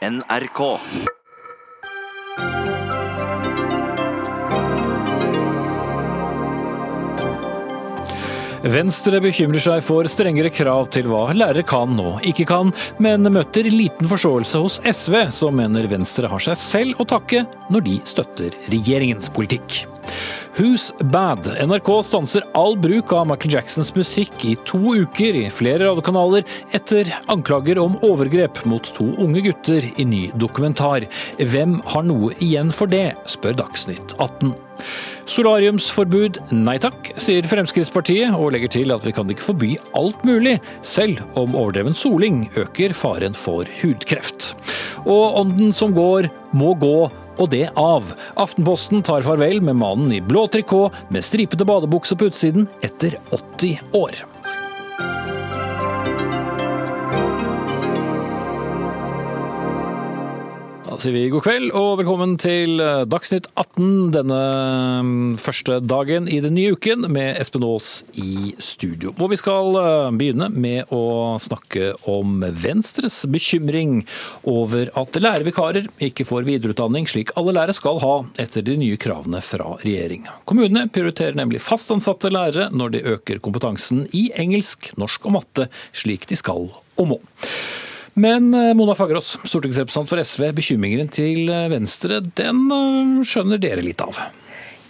NRK. Venstre bekymrer seg for strengere krav til hva lærere kan og ikke kan, men møter liten forståelse hos SV, som mener Venstre har seg selv å takke når de støtter regjeringens politikk. Who's Bad? NRK stanser all bruk av Michael Jacksons musikk i to uker i flere radiokanaler etter anklager om overgrep mot to unge gutter i ny dokumentar. Hvem har noe igjen for det, spør Dagsnytt 18. Solariumsforbud nei takk, sier Fremskrittspartiet, og legger til at vi kan ikke forby alt mulig, selv om overdreven soling øker faren for hudkreft. Og ånden som går, må gå, og det av. Aftenposten tar farvel med mannen i blå trikot med stripete badebukse på utsiden etter 80 år. Sier vi god kveld og velkommen til eh, Dagsnytt 18 denne mm, første dagen i den nye uken med Espen Aas i studio. Hvor vi skal eh, begynne med å snakke om Venstres bekymring over at lærervikarer ikke får videreutdanning slik alle lærere skal ha etter de nye kravene fra regjering. Kommunene prioriterer nemlig fastansatte lærere når de øker kompetansen i engelsk, norsk og matte slik de skal og må. Men eh, Mona Fagerås, stortingsrepresentant for SV, bekymringen til eh, Venstre, den eh, skjønner dere litt av?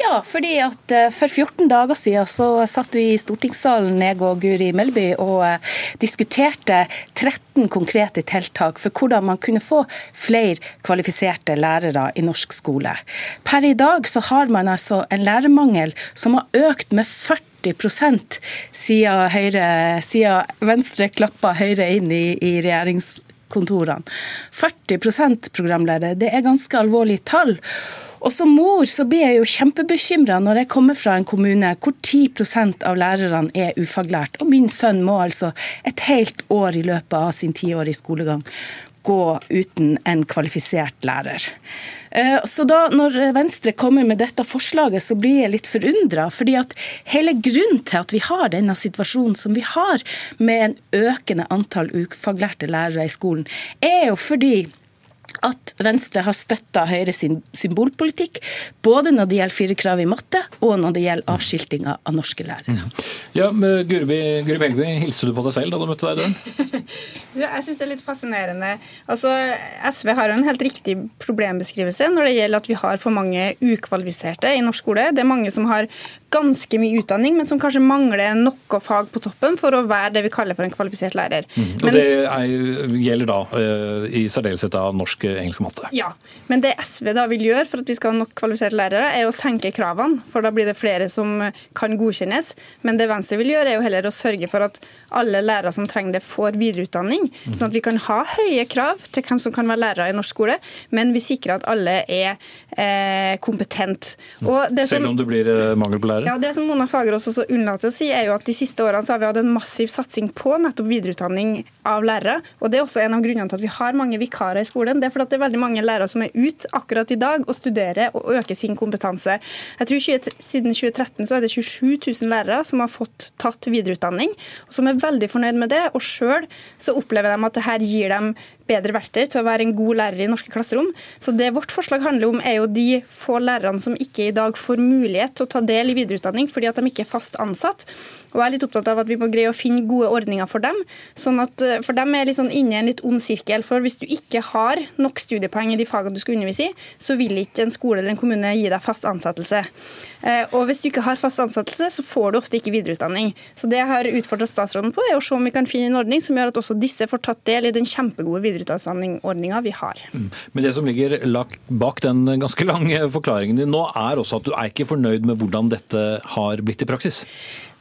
Ja, fordi at for 14 dager siden så satt vi i stortingssalen jeg og Guri Melby og diskuterte 13 konkrete tiltak for hvordan man kunne få flere kvalifiserte lærere i norsk skole. Per i dag så har man altså en lærermangel som har økt med 40 siden, Høyre, siden Venstre klappa Høyre inn i, i regjeringskontorene. 40% programleder, det er ganske alvorlige tall. Og Som mor så blir jeg jo kjempebekymra når jeg kommer fra en kommune hvor 10 av lærerne er ufaglært, og min sønn må altså et helt år i løpet av sin tiårige skolegang gå uten en kvalifisert lærer. Så da når Venstre kommer med dette forslaget, så blir jeg litt forundra. fordi at hele grunnen til at vi har denne situasjonen som vi har, med en økende antall ufaglærte lærere i skolen, er jo fordi at Venstre har støtta Høyre sin symbolpolitikk, både når det gjelder firerkrav i matte, og når det gjelder avskiltinga av norske lærere. Mm. Ja, Guri Melby, hilser du på deg selv da du møtte deg i døren? jeg syns det er litt fascinerende. Altså, SV har jo en helt riktig problembeskrivelse når det gjelder at vi har for mange ukvalifiserte i norsk skole. Det er mange som har ganske mye utdanning, men som kanskje mangler noe fag på toppen for å være det vi kaller for en kvalifisert lærer. Mm. Og Det er, gjelder da uh, i særdeleshet av norsk, engelsk og matte? Ja, men det SV da vil gjøre for at vi skal ha nok kvalifiserte lærere, er å senke kravene, for da blir det flere som kan godkjennes. Men det Venstre vil gjøre, er jo heller å sørge for at alle lærere som trenger det, får videreutdanning, mm. sånn at vi kan ha høye krav til hvem som kan være lærere i norsk skole, men vi sikrer at alle er eh, kompetent. Selv om det blir eh, mangel på lærere? Lærer? Ja, Det som Mona Fagerås også unnlater å si, er jo at de siste årene så har vi hatt en massiv satsing på nettopp videreutdanning av lærere. og Det er også en av grunnene til at vi har mange vikarer i skolen. Det er fordi det er veldig mange lærere som er ute akkurat i dag og studerer og øker sin kompetanse. Jeg tror 20, Siden 2013 så er det 27 000 lærere som har fått tatt videreutdanning, og som er veldig fornøyd med det. og Sjøl opplever de at det her gir dem bedre verktøy til å være en god lærer i norske klasserom. Så det vårt forslag handler om, er jo de få lærerne som ikke i dag får mulighet til å ta del i videreutdanning fordi at de ikke er fast ansatt. Og jeg er litt opptatt av at vi må greie å finne gode ordninger for dem. sånn at eh, For dem er litt sånn inne i en litt ond sirkel. For hvis du ikke har nok studiepoeng i de fagene du skal undervise i, så vil ikke en skole eller en kommune gi deg fast ansettelse. Eh, og hvis du ikke har fast ansettelse, så får du ofte ikke videreutdanning. Så det jeg har utfordra statsråden på, er å se om vi kan finne en ordning som gjør at også disse får tatt del i den kjempegode videreutdanningsordninga vi har. Mm. Men det som ligger bak den ganske lange forklaringen din nå, er også at du er ikke fornøyd med hvordan dette har blitt i praksis?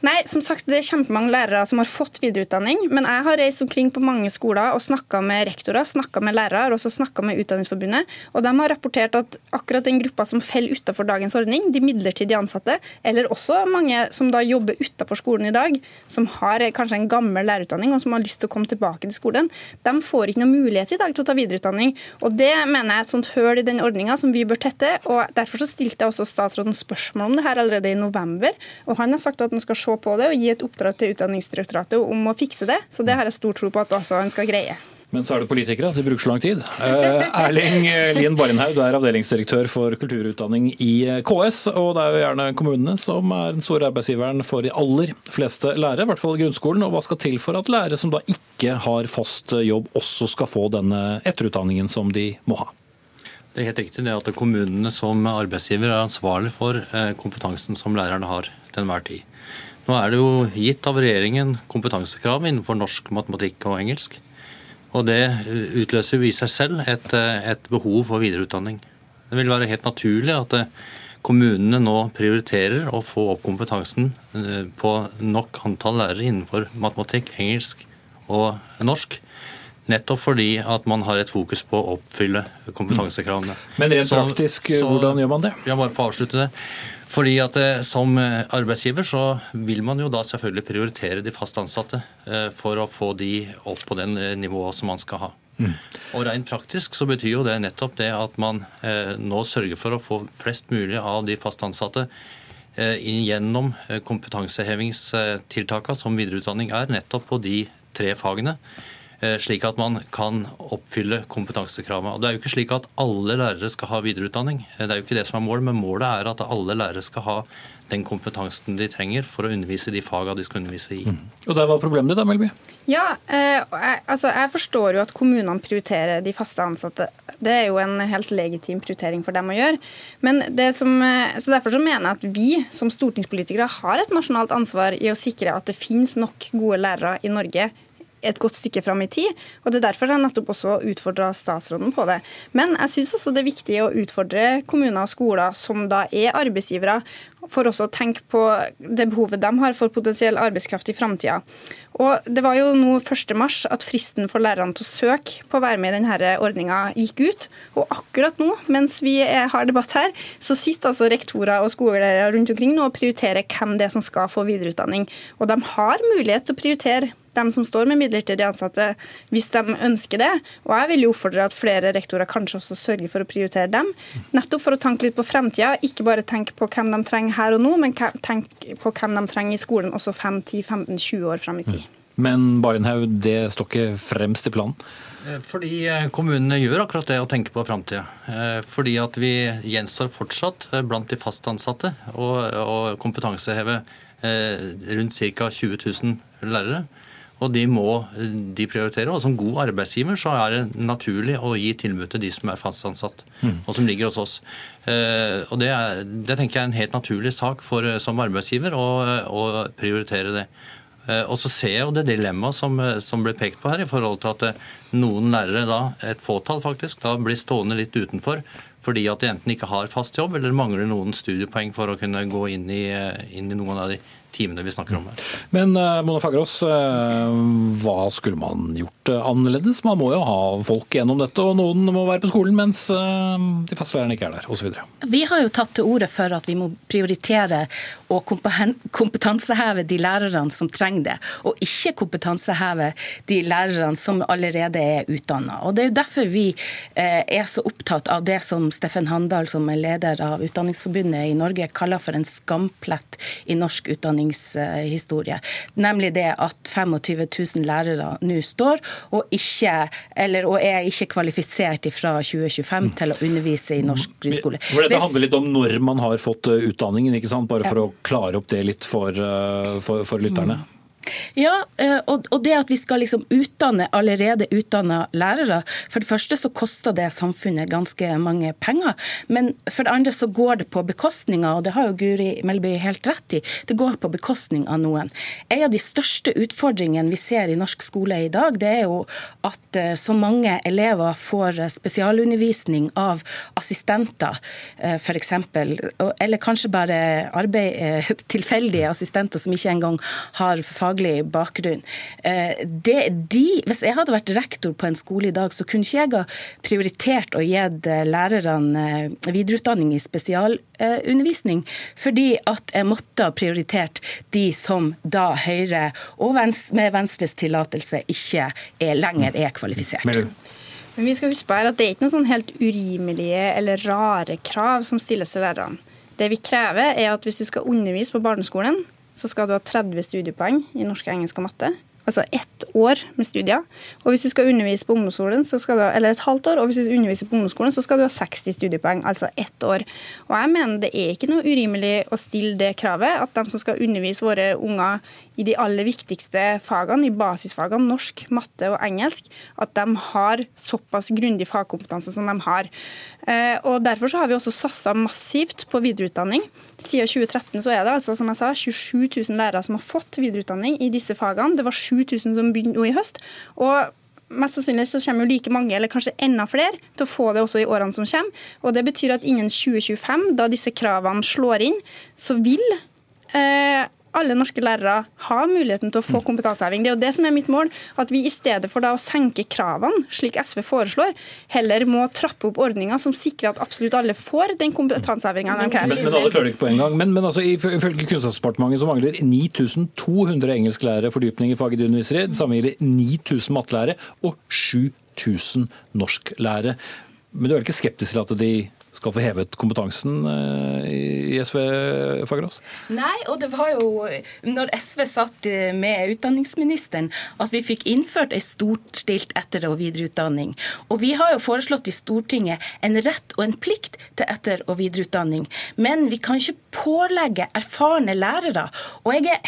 Nei, som sagt, det er kjempemange lærere som har fått videreutdanning. Men jeg har reist omkring på mange skoler og snakka med rektorer, snakka med lærere og snakka med Utdanningsforbundet. Og de har rapportert at akkurat den gruppa som faller utenfor dagens ordning, de midlertidig ansatte, eller også mange som da jobber utenfor skolen i dag, som har kanskje en gammel lærerutdanning og som har lyst til å komme tilbake til skolen, de får ikke noe mulighet i dag til å ta videreutdanning. Og det mener jeg er et sånt høl i den ordninga som vi bør tette. og Derfor så stilte jeg også statsråden spørsmål om det her allerede i november, og han har sagt at han skal se på det og gi et oppdrag til Utdanningsdirektoratet om å fikse det. Så det har jeg stor tro på at også han skal greie. Men så er det politikere, de bruker så lang tid. Uh, Erling Lien Barenhaug, du er avdelingsdirektør for kulturutdanning i KS. Og det er jo gjerne kommunene som er den store arbeidsgiveren for de aller fleste lærere, i hvert fall grunnskolen. Og hva skal til for at lærere som da ikke har fast jobb, også skal få denne etterutdanningen som de må ha? Det er helt riktig det at kommunene som arbeidsgiver er ansvarlig for eh, kompetansen som lærerne har til enhver tid. Nå er det jo gitt av regjeringen kompetansekrav innenfor norsk, matematikk og engelsk. Og det utløser i seg selv et, et, behov for videreutdanning. Det vil være helt naturlig at eh, kommunene nå prioriterer å få opp kompetansen eh, på nok antall lærere innenfor matematikk, engelsk og norsk. Nettopp fordi at man har et fokus på å oppfylle kompetansekravene. Men rent praktisk, så, hvordan gjør man det? Jeg bare få avslutte det. Fordi at eh, Som eh, arbeidsgiver så vil man jo da selvfølgelig prioritere de fast ansatte eh, for å få de opp på den nivået som man skal ha. Mm. Og Rent praktisk så betyr jo det nettopp det at man nå sørger for å få flest mulig av de fast ansatte gjennom kompetansehevingstiltakene som videreutdanning er, nettopp på de tre fagene. Eh, slik at man kan oppfylle kompetansekravene. Og Det er jo ikke slik at alle lærere skal ha videreutdanning. Eh, det er jo ikke det som er målet, men målet er at alle lærere skal ha den kompetansen de trenger for å undervise de fagene de skal undervise i. Mm. Og Der var problemet ditt, da, Melby? Ja, eh, altså jeg forstår jo at kommunene prioriterer de faste ansatte. Det er jo en helt legitim prioritering for dem å gjøre. Men som, eh, så Derfor så mener jeg at vi som stortingspolitikere har et nasjonalt ansvar i å sikre at det finnes nok gode lærere i Norge et godt stykke fram i tid. og Det er derfor jeg nettopp også utfordra statsråden på det. Men jeg syns også det er viktig å utfordre kommuner og skoler som da er arbeidsgivere, for også å tenke på det behovet de har for potensiell arbeidskraft i framtida. Og det var jo nå 1.3 at fristen for lærerne til å søke på å være med i denne ordninga gikk ut. Og akkurat nå, mens vi har debatt her, så sitter altså rektorer og skolelærere rundt omkring nå og prioriterer hvem det er som skal få videreutdanning. Og de har mulighet til å prioritere dem som står med midlertidig ansatte, hvis de ønsker det. Og jeg vil jo oppfordre at flere rektorer kanskje også sørger for å prioritere dem. Nettopp for å tenke litt på fremtida, ikke bare tenke på hvem de trenger her og nå, men tenke på hvem de trenger i skolen også 5-10-15-20 år frem i tid. Men Barenhaug, det står ikke fremst i planen? Eh, fordi eh, kommunene gjør akkurat det å tenke på framtida. Eh, fordi at vi gjenstår fortsatt blant de fast ansatte og kompetanseheve rundt ca. 20 000 lærere. Og de må de prioritere. Og som god arbeidsgiver så er det naturlig å gi tilbud til de som er fast ansatt, mm. og som ligger hos oss. Eh, og det, er, det, tenker jeg er en helt naturlig sak for, som arbeidsgiver å, å prioritere det. Eh, og så ser jeg jo det dilemmaet som, som, ble pekt på her, i forhold til at eh, noen lærere, da, et fåtall faktisk, da blir stående litt utenfor fordi at de enten ikke har fast jobb eller mangler noen studiepoeng for å kunne gå inn i, inn i noen av de timene vi snakker om her. Men uh, Mona Fagerås, uh, hva skulle man gjort uh, annerledes? Man må jo ha folk gjennom dette, og noen må være på skolen mens de fastlærerne ikke er der, osv. Vi har jo tatt til orde for at vi må prioritere og kompetanseheve de lærerne som trenger det, og ikke kompetanseheve de lærerne som allerede er utdanna. Det er jo derfor vi er så opptatt av det som Steffen Handal, som er leder av Utdanningsforbundet i Norge, kaller for en skamplett i norsk utdanning utdanningshistorie. Nemlig det at 25 000 lærere nå står og, ikke, eller, og er ikke kvalifisert fra 2025 til å undervise i norsk grunnskole. For Dette handler litt om når man har fått eh, utdanningen, ikke sant? bare for å klare opp det litt for, eh, for, for lytterne. Mm. Ja, eh, og det at vi skal liksom utdanne allerede utdanna lærere For det første så koster det samfunnet ganske mange penger. Men for det andre så går det på bekostning av, og det har jo Guri Melby helt rett i, det går på bekostning av noen. En av de største utfordringene vi ser i norsk skole i dag, det er jo at eh, så mange elever får spesialundervisning av assistenter, eh, f.eks. Eller kanskje bare arbeid, tilfeldige assistenter som ikke engang har faglig faglig bakgrunn. Eh, det, de, hvis jeg hadde vært rektor på en skole i dag, så kunne ikke jeg ha prioritert å gi lærerne eh, videreutdanning i spesialundervisning, fordi at jeg måtte ha prioritert de som da Høyre og med Venstres tillatelse ikke er, lenger er kvalifisert. Men vi skal huske på her at Det er ikke noen sånn helt urimelige eller rare krav som stilles til lærerne. Det vi krever, er at hvis du skal undervise på barneskolen, så skal du ha 30 studiepoeng i norsk, engelsk og matte. altså ett år med studier. Og hvis du skal undervise på ungdomsskolen, så skal du, eller et halvt år, og hvis du underviser på ungdomsskolen, så skal du ha 60 studiepoeng, altså ett år. Og jeg mener det er ikke noe urimelig å stille det kravet, at de som skal undervise våre unger i de aller viktigste fagene, i basisfagene norsk, matte og engelsk, at de har såpass grundig fagkompetanse som de har. Eh, og Derfor så har vi også satsa massivt på videreutdanning. Siden 2013 så er det altså, som jeg sa, 27 000 lærere som har fått videreutdanning i disse fagene. Det var 7000 som begynte nå i høst. og mest sannsynlig så kommer jo like mange, eller kanskje enda flere, til å få det også i årene som kommer. Og Det betyr at innen 2025, da disse kravene slår inn, så vil eh, alle norske lærere har muligheten til å få mm. kompetanseheving. Det er jo det som er mitt mål. At vi i stedet for da å senke kravene, slik SV foreslår, heller må trappe opp ordninger som sikrer at absolutt alle får den kompetansehevinga de krever. Men, men, alle klarer det ikke på en gang. Men, men altså, ifølge Kunnskapsdepartementet så mangler 9200 engelsklærere fordypning i faget de underviser i. Det samme gjelder 9000 mattelærere og 7000 norsklærere. Men du er vel ikke skeptisk til at de skal få hevet kompetansen eh, i SV, Fagerås? Nei, og det var jo når SV satt eh, med utdanningsministeren at vi fikk innført ei storstilt etter- og videreutdanning. Og vi har jo foreslått i Stortinget en rett og en plikt til etter- og videreutdanning. Men vi kan ikke pålegge erfarne lærere. Og jeg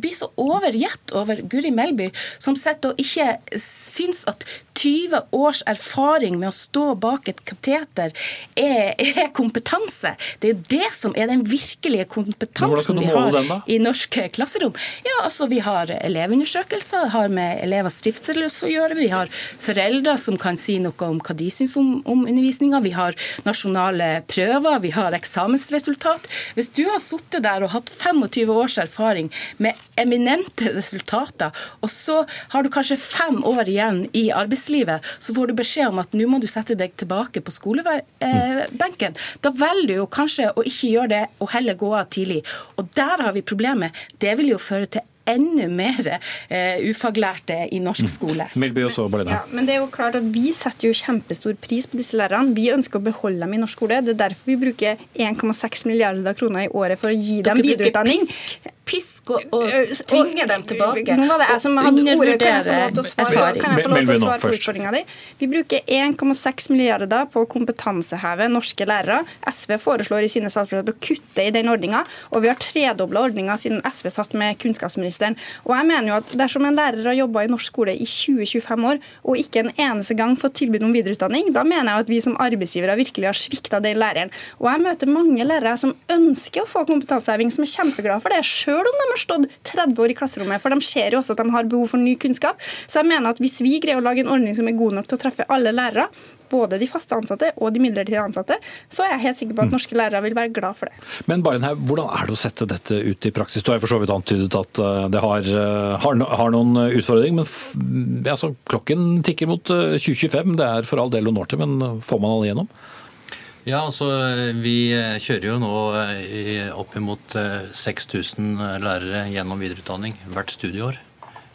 blir så overgitt over Guri Melby, som sitter og ikke syns at 20 års erfaring med å stå bak et kateter er, er kompetanse. Det er jo det som er den virkelige kompetansen vi har den, i norsk klasserom. Ja, altså Vi har elevundersøkelser, har med elevers trivsel å gjøre. Vi har foreldre som kan si noe om hva de syns om, om undervisninga. Vi har nasjonale prøver, vi har eksamensresultat. Hvis du har sittet der og hatt 25 års erfaring med eminente resultater, og så har du kanskje fem år igjen i arbeidslivet, arbeidslivet, så får du beskjed om at nå må du sette deg tilbake på skolebenken. Da velger du jo kanskje å ikke gjøre det, og heller gå av tidlig. Og der har vi problemet. Det vil jo føre til enda mer uh, ufaglærte i norsk mm. skole. Mm. Også, ja, men det er jo klart at Vi setter jo kjempestor pris på disse lærerne. Vi ønsker å beholde dem i norsk skole. Det er derfor vi bruker 1,6 milliarder kroner i året for å gi dem videreutdanning. Pisk pisk og, og tvinge dem tilbake. Nå var det jeg som hadde ordet. Kan jeg få lov til å svare, kan jeg få lov til å svare på utfordringa di? Vi bruker 1,6 milliarder på å kompetanseheve norske lærere. SV foreslår i sine statsbudsjett å kutte i den ordninga, og vi har tredobla ordninga siden SV satt med kunnskapsministeren. Og jeg mener jo at Dersom en lærer har jobba i norsk skole i 20-25 år og ikke en eneste gang fått tilbud om videreutdanning, da mener jeg at vi som arbeidsgivere virkelig har svikta den læreren. Og jeg møter mange lærere som ønsker å få kompetanseheving, som er kjempeglade for det. Selv sjøl om de har stått 30 år i klasserommet, for de ser jo også at de har behov for ny kunnskap. Så jeg mener at hvis vi greier å lage en ordning som er god nok til å treffe alle lærere, både de faste ansatte og de midlertidige ansatte, så er jeg helt sikker på at norske lærere vil være glad for det. Men Barenhaug, hvordan er det å sette dette ut i praksis? Du har for så vidt antydet at eh, det har, eh, har, har noen utfordringer, men altså, klokken tikker mot 2025. Eh, det er for all del noen år til, men får man alle igjennom? Ja, altså Vi kjører jo nå oppimot 6000 lærere gjennom videreutdanning hvert studieår.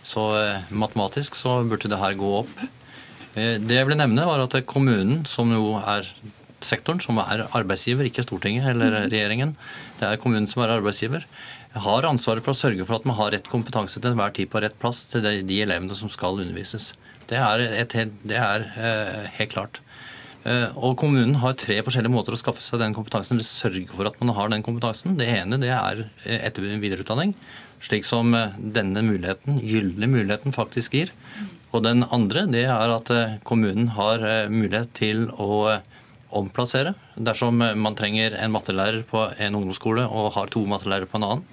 Så eh, matematisk så burde det her gå opp. Eh, det jeg ville nevne, var at kommunen, som jo er sektoren, som er arbeidsgiver, ikke Stortinget eller mm. regjeringen, det er kommunen som er arbeidsgiver, har ansvaret for å sørge for at man har rett kompetanse til enhver tid på rett plass til de, elevene som skal undervises. Det er, et, det er eh, helt klart. Eh, og Kommunen har tre forskjellige måter å skaffe seg den kompetansen. eller sørge for at man har den kompetansen. Det ene det er eh, etter- og videreutdanning, slik som eh, denne muligheten, gylne muligheten faktisk gir. Og den andre det er at kommunen har mulighet til å omplassere dersom man trenger en mattelærer på en ungdomsskole og har to mattelærere på en annen.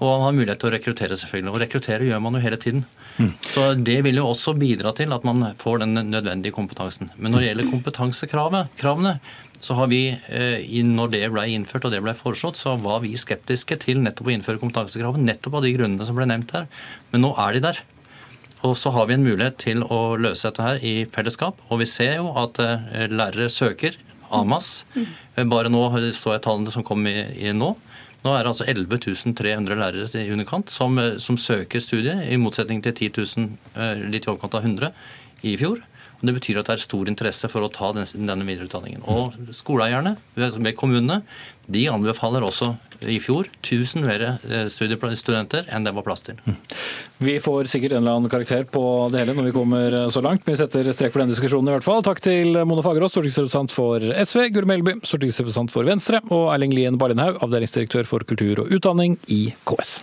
Og han har mulighet til å rekruttere, selvfølgelig. Og rekruttere gjør man jo hele tiden. Mm. Så Det vil jo også bidra til at man får den nødvendige kompetansen. Men når det gjelder kompetansekravene, så har vi, eh, når det ble innført og det ble foreslått, så var vi skeptiske til nettopp å innføre kompetansekravet, nettopp av de grunnene som ble nevnt her. Men nå er de der. Og så har vi en mulighet til å løse dette her i fellesskap. Og vi ser jo at eh, lærere søker AMAS. Mm. Bare nå så jeg tallene som kom i, i nå. Nå er det altså 11 300 lærere i underkant som, eh, som søker studiet, i motsetning til 10 000, eh, litt i overkant av 100 i fjor. Det betyr at det er stor interesse for å ta denne videreutdanningen. Og skoleeierne med kommunene de anbefaler også i fjor 1000 mer studenter studiestudenter enn det var plass til. Mm. Vi får sikkert en eller annen karakter på det hele når vi kommer så langt. Vi setter strek for den diskusjonen i hvert fall. Takk til Mona Fagerås, stortingsrepresentant for SV, Guri Melby, stortingsrepresentant for Venstre, og Erling Lien Barlindhaug, avdelingsdirektør for kultur og utdanning i KS.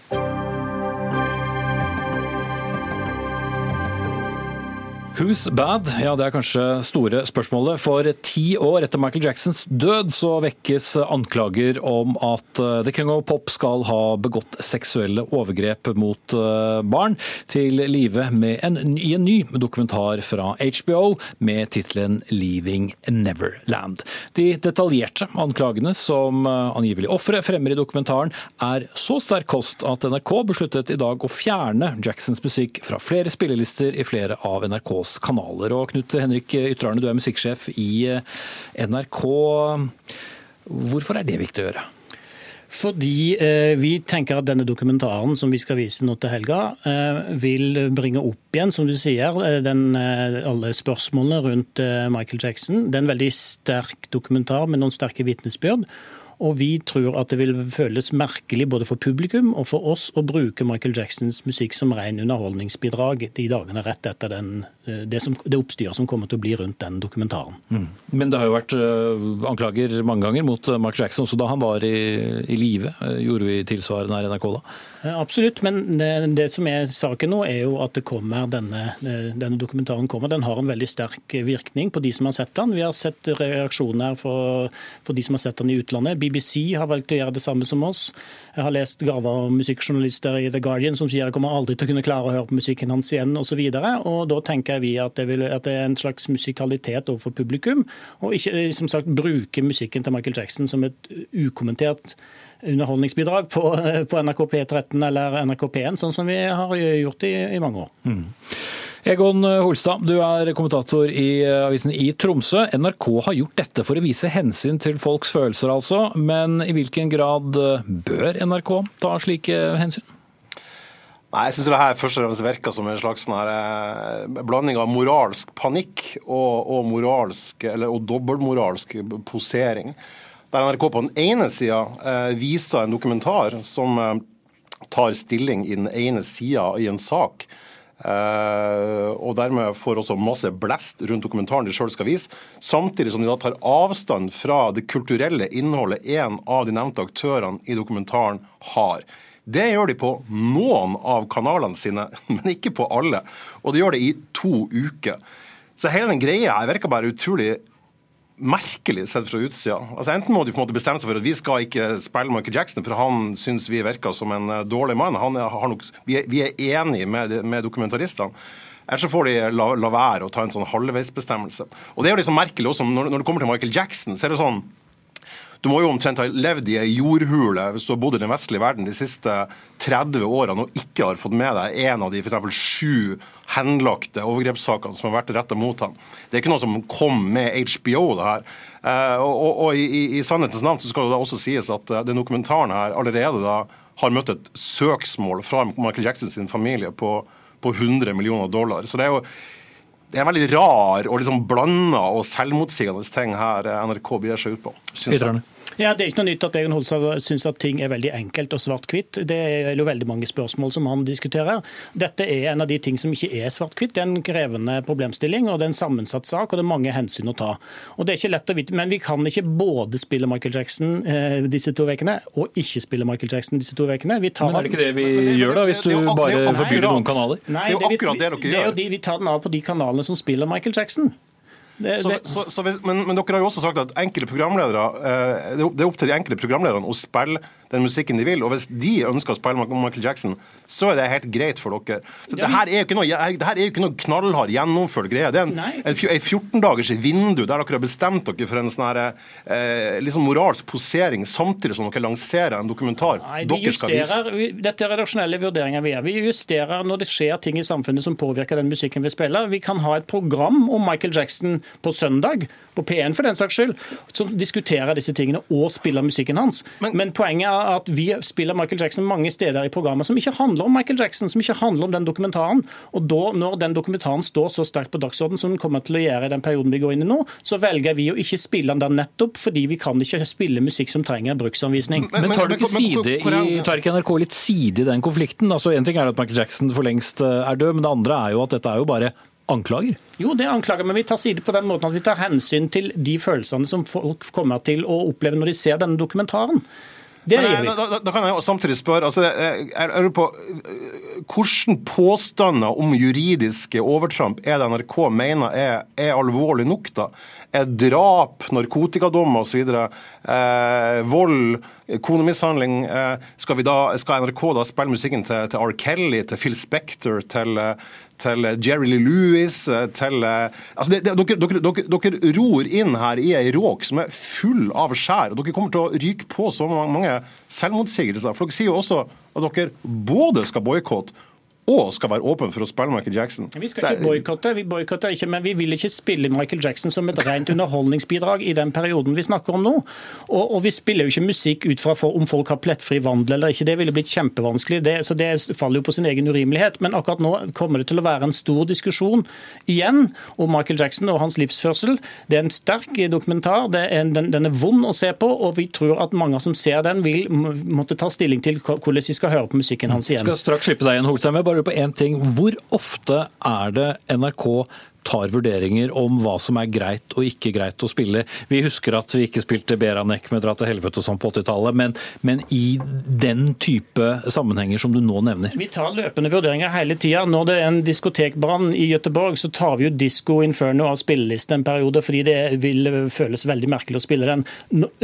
Who's bad? Ja, Det er kanskje store spørsmålet. For ti år etter Michael Jacksons død så vekkes anklager om at eh, The King of Pop skal ha begått seksuelle overgrep mot eh, barn til live i en ny dokumentar fra HBO med tittelen 'Leaving Neverland'. De detaljerte anklagene som eh, angivelig ofre fremmer i dokumentaren, er så sterk kost at NRK besluttet i dag å fjerne Jacksons musikk fra flere spillelister i flere av NRKs kanaler. Og Knut Henrik Ytrarne, du er musikksjef i eh, NRK. Hvorfor er det viktig å gjøre? Fordi eh, vi tenker at denne dokumentaren som vi skal vise nå til helga, eh, vil bringe opp igjen, som du sier, eh, den, eh, alle spørsmålene rundt eh, Michael Jackson. Det er en veldig sterk dokumentar med noen sterke vitnesbyrd. Og vi tror at det vil føles merkelig både for publikum og for oss å bruke Michael Jacksons musikk som ren underholdningsbidrag de dagene rett etter den, eh, det, det, oppstyret som kommer til å bli rundt den dokumentaren. Mm. Men det har jo vært uh, anklager mange ganger mot uh, Michael Jackson, også da han var i, i live. Gjorde vi tilsvarende her i NRK da? Absolutt, men det, det, som er saken nå, er jo at kommer denne, denne, dokumentaren kommer. Den har en veldig sterk virkning på de som har sett den. Vi har sett reaksjoner for, for de som har sett den i utlandet. BBC har valgt å gjøre det samme som oss. Jeg har lest garva musikkjournalister i The Guardian som sier jeg kommer aldri til å kunne klare å høre på musikken hans igjen osv. Da tenker vi at det, vil, at det, er en slags musikalitet overfor publikum, og ikke som sagt bruke musikken til Michael Jackson som et ukommentert underholdningsbidrag på, på NRK P13 eller NRK P1, sånn som vi har gjort i, i mange år. Mm. Egon Holstad, du er kommentator i eh, avisen i Tromsø. NRK har gjort dette for å vise hensyn til folks følelser, altså. Men i hvilken grad eh, bør NRK ta slike hensyn? Nei, Jeg syns det her først og fremst virker som en slags sånn eh, blanding av moralsk panikk og, og, moralsk, eller, og dobbeltmoralsk posering. Der NRK på den ene sida eh, viser en dokumentar som eh, tar stilling i den ene sida i en sak. Uh, og dermed får også masse blest rundt dokumentaren de sjøl skal vise. Samtidig som de da tar avstand fra det kulturelle innholdet en av de nevnte aktørene i dokumentaren har. Det gjør de på noen av kanalene sine, men ikke på alle. Og de gjør det i to uker. Så hele den greia her virker bare utrolig merkelig sett fra utsida. Altså Enten må de på en måte bestemme seg for at vi skal ikke spille Michael Jackson, for han syns vi virker som en eh, dårlig mann. Vi, er, vi er enige med, med dokumentaristene. Eller så får de la, la, være å ta en sånn halvveisbestemmelse. Og Det er jo liksom merkelig også, når, når det kommer til Michael Jackson, så er det sånn du må jo omtrent ha levd i ei jordhule hvis du har bodd i den vestlige verden de siste 30 årene og ikke har fått med deg en av de for sju henlagte overgrepssakene som har vært retta mot ham. Det er ikke noe som kom med HBO, det her. Eh, og, og, og i, i, sannhetens navn så skal det da også sies at eh, den dokumentaren her allerede da har møtt et søksmål fra Michael Jackson sin familie på, på 100 millioner dollar. Så det er jo det er en veldig rar og liksom blanda og selvmotsigende ting her NRK begir seg ut på. Synes jeg. Ja, Det er ikke noe nytt at Egon Holstad syns at ting er veldig enkelt og svart-hvitt. Det er jo veldig mange spørsmål som han diskuterer. Dette er en av de ting som ikke er svart-hvitt. Det er en krevende problemstilling og det er en sammensatt sak og det er mange hensyn å ta. Og det er ikke lett å vite, Men vi kan ikke både spille Michael Jackson eh, disse to ukene og ikke spille Michael Jackson disse to ukene. Men er det ikke det vi gjør, da, hvis du bare forbyr noen kanaler? Nei, det er jo akkurat det dere gjør. Det er jo de, vi tar den av på de kanalene som spiller Michael Jackson. Det, så, så, så, men, men, dere har jo også sagt at enkelte programledere eh, det er opp til de enkelte programlederne å spille den musikken de vil. Og hvis de ønsker å spille Michael Jackson, så er det helt greit for dere. Så det, her er jo ikke noe, det her er jo ikke noe knallhard gjennomført greie. Det er en, en, en 14 dagers vindu der dere har bestemt dere for en sånn her, eh, liksom moralsk posering samtidig som dere lanserer en dokumentar Nei, dere skal vise. Vi, dette er redaksjonelle vurderinger vi gjør. Vi justerer når det skjer ting i samfunnet som påvirker den musikken vi spiller. Vi kan ha et program om Michael Jackson på søndag, på P1 for den saks skyld, som diskuterer disse tingene og spiller musikken hans. Men, Men poenget er at vi spiller Michael Jackson mange steder i programmet som ikke handler om Michael Jackson, som ikke handler om den dokumentaren. Og da, når den dokumentaren står så sterkt på dagsordenen som den kommer til å gjøre i den perioden vi går inn i nå, så velger vi å ikke spille den der nettopp fordi vi kan ikke spille musikk som trenger bruksanvisning. Men, men tar du ikke side i, tar ikke NRK litt side i den konflikten? Altså, en ting er at Michael Jackson for lengst eh, er død, men det andre er jo at dette er jo bare anklager? Jo, det er anklager, men vi tar side på den måten at vi tar hensyn til de følelsene som folk kommer til å oppleve når de ser denne dokumentaren. Det gjør vi. Da, da, kan jeg samtidig spørre altså, er, jeg på, Hvilke påstander om juridiske overtramp er det NRK mener er, er alvorlig nok? da? Er drap, narkotikadommer osv., eh, vold, konemishandling eh, skal, skal, NRK da spille musikken til, til R. Kelly, til Phil Spector, til, til Jerry Lee Lewis eh, til eh, altså det, det, dere, dere, dere, dere, ror inn her i ei råk som er full av skjær. og Dere kommer til å ryke på så mange selvmotsigelser. For dere sier jo også at dere både skal boikotte og skal være åpen for å spille Michael Jackson. Vi skal ikke boikotte, vi boikotter ikke, men vi vil ikke spille Michael Jackson som et rent underholdningsbidrag i den perioden vi snakker om nå. Og, og vi spiller jo ikke musikk ut fra om folk har plettfri vandel eller ikke. Det ville blitt kjempevanskelig, det, så det faller jo på sin egen urimelighet. Men akkurat nå kommer det til å være en stor diskusjon igjen om Michael Jackson og hans livsførsel. Det er en sterk dokumentar, en, den, den, er vond å se på, og vi tror at mange som ser den, vil måtte ta stilling til hvordan de skal høre på musikken hans igjen. Jeg skal straks slippe deg igjen, Holstein bare på én ting. Hvor ofte er det NRK tar vurderinger om hva som er greit og ikke greit å spille. Vi husker at vi ikke spilte Beranek med Dra til helvete og sånn på 80-tallet, men, men, i den type sammenhenger som du nå nevner? Vi tar løpende vurderinger hele tida. Når det er en diskotekbrann i Gøteborg, så tar vi jo Disco Inferno av spillelisten en periode, fordi det vil føles veldig merkelig å spille den.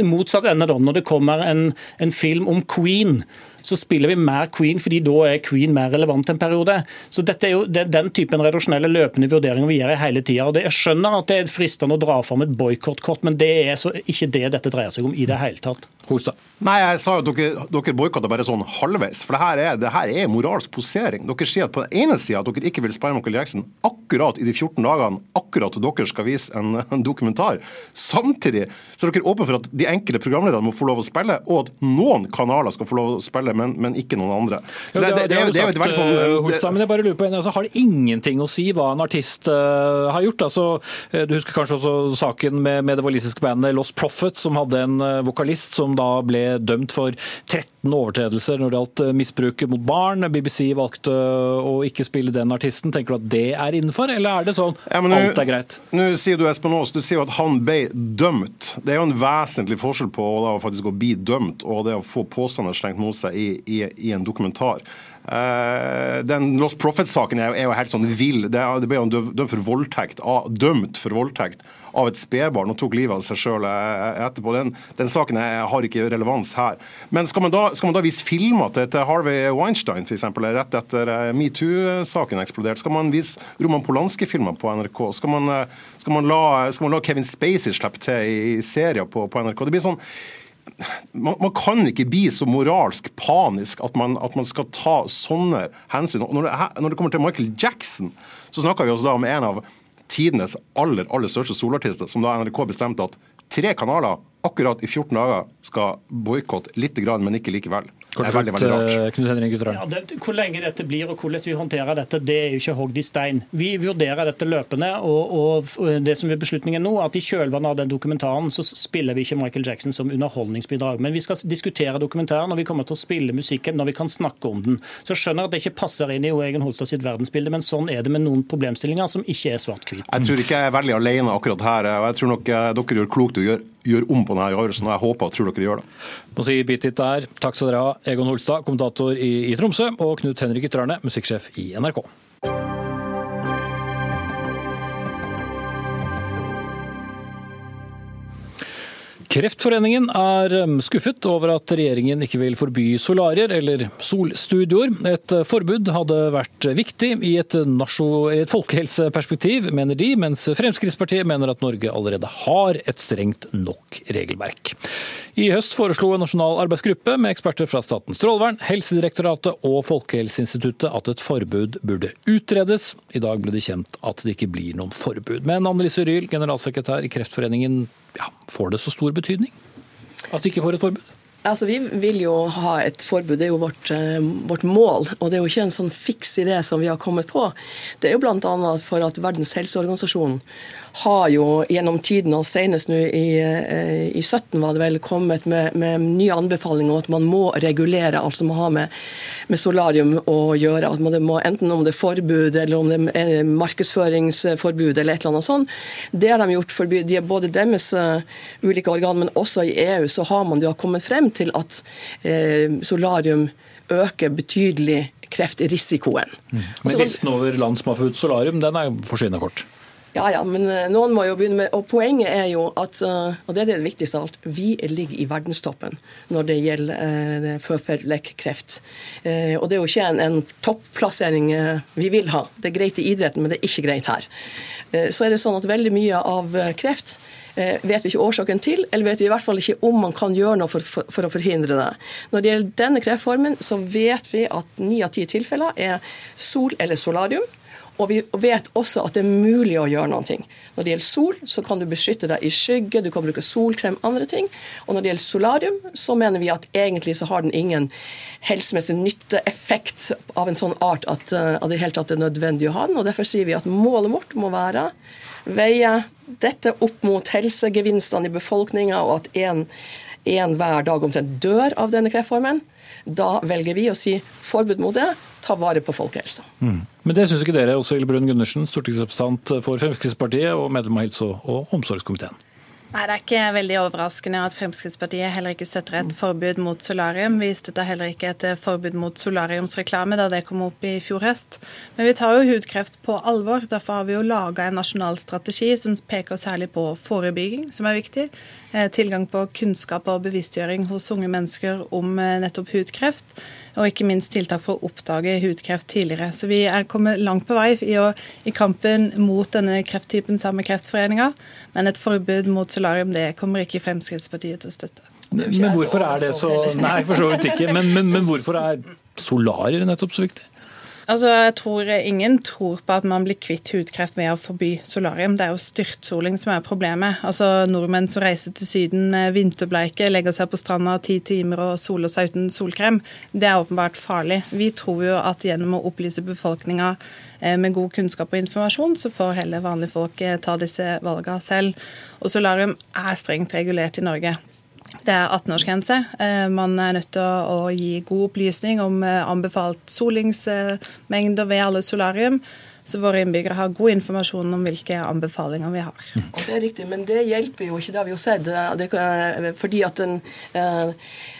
Motsatt ende da, når det kommer en, en film om Queen så spiller vi mer Queen, fordi da er Queen mer relevant en periode. Så dette er jo det er den typen redaksjonelle løpende vurderinger vi gjør hele tida. Jeg skjønner at det er fristende å dra fram et boikottkort, men det er så ikke det dette dreier seg om i det hele tatt. Holstad. Nei, jeg sa jo at dere, dere boikotta bare sånn halvveis. For det her, er, det her er moralsk posering. Dere sier at på den ene sida at dere ikke vil spørre Michael Jackson akkurat i de 14 dagene, akkurat dere skal vise en, en dokumentar. Samtidig så er dere åpne for at de enkelte programlederne må få lov å spille, og at noen kanaler skal få lov å spille, men, men ikke noen andre. Så det, det, det, det, er jo veldig sånn Holstad, men jeg bare lurer på en, altså, Har det ingenting å si hva en artist uh, har gjort? Altså, uh, du husker kanskje også saken med, med det walisiske bandet Lost Profit, som hadde en vokalist som da ble dømt for 13 overtredelser når det gjaldt misbruket misbruk mot barn. BBC valgte å ikke spille den artisten. Tenker du at det er innenfor, eller er det sånn ja, nå, alt er greit? Nå sier du Espen Aas, du sier at han ble dømt. Det er jo en vesentlig forskjell på å faktisk å bli dømt og det å få påstander slengt mot seg i, i, i en dokumentar. Uh, den Lost Profit-saken er, er, jo helt sånn vill. Det, det ble jo dømt for voldtekt, dømt for voldtekt av et spedbarn og tok livet av seg sjøl eh, etterpå. Den, den saken er, har ikke relevans her. Men skal man da, skal man da vise filmer til, til Harvey Weinstein f.eks., rett etter uh, metoo-saken eksploderte? Skal man vise Roman Polanski-filmer på NRK? Skal man, skal, man la, skal man, la, Kevin Spacey slippe til i serier på, på NRK? Det blir sånn man, man, kan ikke bli så moralsk panisk at man, at man skal ta sånne hensyn. Når det, når det, kommer til Michael Jackson, så snakker vi også da om en av tidenes aller, aller største solartister, som da NRK bestemte at tre kanaler akkurat i 14 dager skal boikotte litt, men ikke likevel. Det er veldig, veldig rart. Eh, Knut Henrik Ja, det, hvor lenge dette blir og hvordan vi håndterer dette, det er jo ikke hogd i stein. Vi vurderer dette løpende, og, og det som er beslutningen nå, at i kjølvannet av den dokumentaren så spiller vi ikke Michael Jackson som underholdningsbidrag. Men vi skal diskutere dokumentaren, og vi kommer til å spille musikken når vi kan snakke om den. Så jeg skjønner at det ikke passer inn i Jo Egen Holstad sitt verdensbilde, men sånn er det med noen problemstillinger som ikke er svart-hvit. Jeg tror ikke jeg er veldig alene akkurat her. og Jeg tror nok eh, dere gjør klokt i å gjøre, gjør om på denne avgjørelsen, og jeg håper og tror dere gjør det. Må si bitt der. Takk skal dere ha, Egon Holstad, kommentator i, i Tromsø, og Knut Henrik Ytterarne, musikksjef i NRK. Kreftforeningen er um, skuffet over at regjeringen ikke vil forby solarier eller solstudioer. Et uh, forbud hadde vært viktig i et, et, folkehelseperspektiv, mener de, mens Fremskrittspartiet mener at Norge allerede har et strengt nok regelverk. I høst foreslo en nasjonal arbeidsgruppe med eksperter fra Statens strålevern, Helsedirektoratet og Folkehelseinstituttet at et forbud burde utredes. I dag ble det kjent at det ikke blir noen forbud. Men Annelise Ryhl, generalsekretær i Kreftforeningen, ja, får det så stor betydning at vi ikke får et forbud? Altså, Vi vil jo ha et forbud, det er jo vårt, eh, vårt, mål. Og det er jo ikke en sånn fiks idé som vi har kommet på. Det er jo bl.a. for at Verdens helseorganisasjon har jo gjennom tiden, og senest nå i, eh, i 17 var det vel, kommet med, med nye anbefalinger om at man må regulere alt som har med, med solarium å gjøre. at man må, Enten om det er forbud eller om det er markedsføringsforbud eller et eller annet sånt. Det har de gjort for de, både deres uh, ulike organ, men også i EU så har man jo kommet frem til at uh, solarium øker betydelig kreftrisikoen. Mm. Men listen over land som har forbudt solarium, den er forsvinnende kort? Ja, ja, men eh, noen må jo begynne med Og poenget er jo at, eh, og det er det viktigste av alt, vi ligger i verdenstoppen når det gjelder eh, føflekkreft. Eh, og det er jo ikke en, en topplassering eh, vi vil ha. Det er greit i idretten, men det er ikke greit her. Eh, så er det sånn at veldig mye av kreft vet vi ikke årsaken til, eller vet vi i hvert fall ikke om man kan gjøre noe for, for, for å forhindre det. Når det gjelder denne kreftformen, så vet vi at ni av ti tilfeller er sol eller solarium. Og vi vet også at det er mulig å gjøre noe. Når det gjelder sol, så kan du beskytte deg i skygge, du kan bruke solkrem, andre ting. Og når det gjelder solarium, så mener vi at egentlig så har den ingen helsemessig nytteeffekt av en sånn art at, uh, at det helt tatt er nødvendig å ha den. Og derfor sier vi at målet vårt må være veie dette opp mot helsegevinstene i befolkninga, og at en hver dag omtrent dør av denne kreftformen. Da velger vi å si forbud mot det ta vare på folkehelsa. Mm. Men det syns ikke dere, også Ille Brun Gundersen, stortingsrepresentant for Fremskrittspartiet og medlem av helse- og omsorgskomiteen? Nei, Det er ikke veldig overraskende at Fremskrittspartiet heller ikke støtter et forbud mot solarium. Vi støtter heller ikke et forbud mot solariumsreklame da det kom opp i fjor høst. Men vi tar jo hudkreft på alvor. Derfor har vi jo laga en nasjonal strategi som peker særlig på forebygging, som er viktig. Eh, tilgang på kunnskap og bevisstgjøring hos unge mennesker om eh, nettopp hudkreft og ikke minst tiltak for å oppdage hudkreft tidligere. Så vi er kommet langt på vei i, å, i kampen mot denne krefttypen sammen med Kreftforeninga, men et forbud mot solarium det kommer ikke Fremskrittspartiet til å støtte. Men hvorfor er det så Nei, for så vidt ikke. Men, men, men hvorfor er solarier nettopp så viktig? Altså, jeg tror Ingen tror på at man blir kvitt hudkreft ved å forby solarium. Det er jo styrtsoling som er problemet. Altså, Nordmenn som reiser til Syden med vinterbleike, legger seg på stranda ti timer og soler seg uten solkrem, det er åpenbart farlig. Vi tror jo at gjennom å opplyse befolkninga eh, med god kunnskap og informasjon, så får heller vanlige folk eh, ta disse valgene selv. Og solarium er strengt regulert i Norge. Det er 18-årsgrense. Eh, man er nødt til å gi god opplysning om eh, anbefalt solingsmengder ved alle solarium. Så våre innbyggere har god informasjon om hvilke anbefalinger vi har. Det er riktig, men det hjelper jo ikke, det har vi jo sett. Fordi at den eh,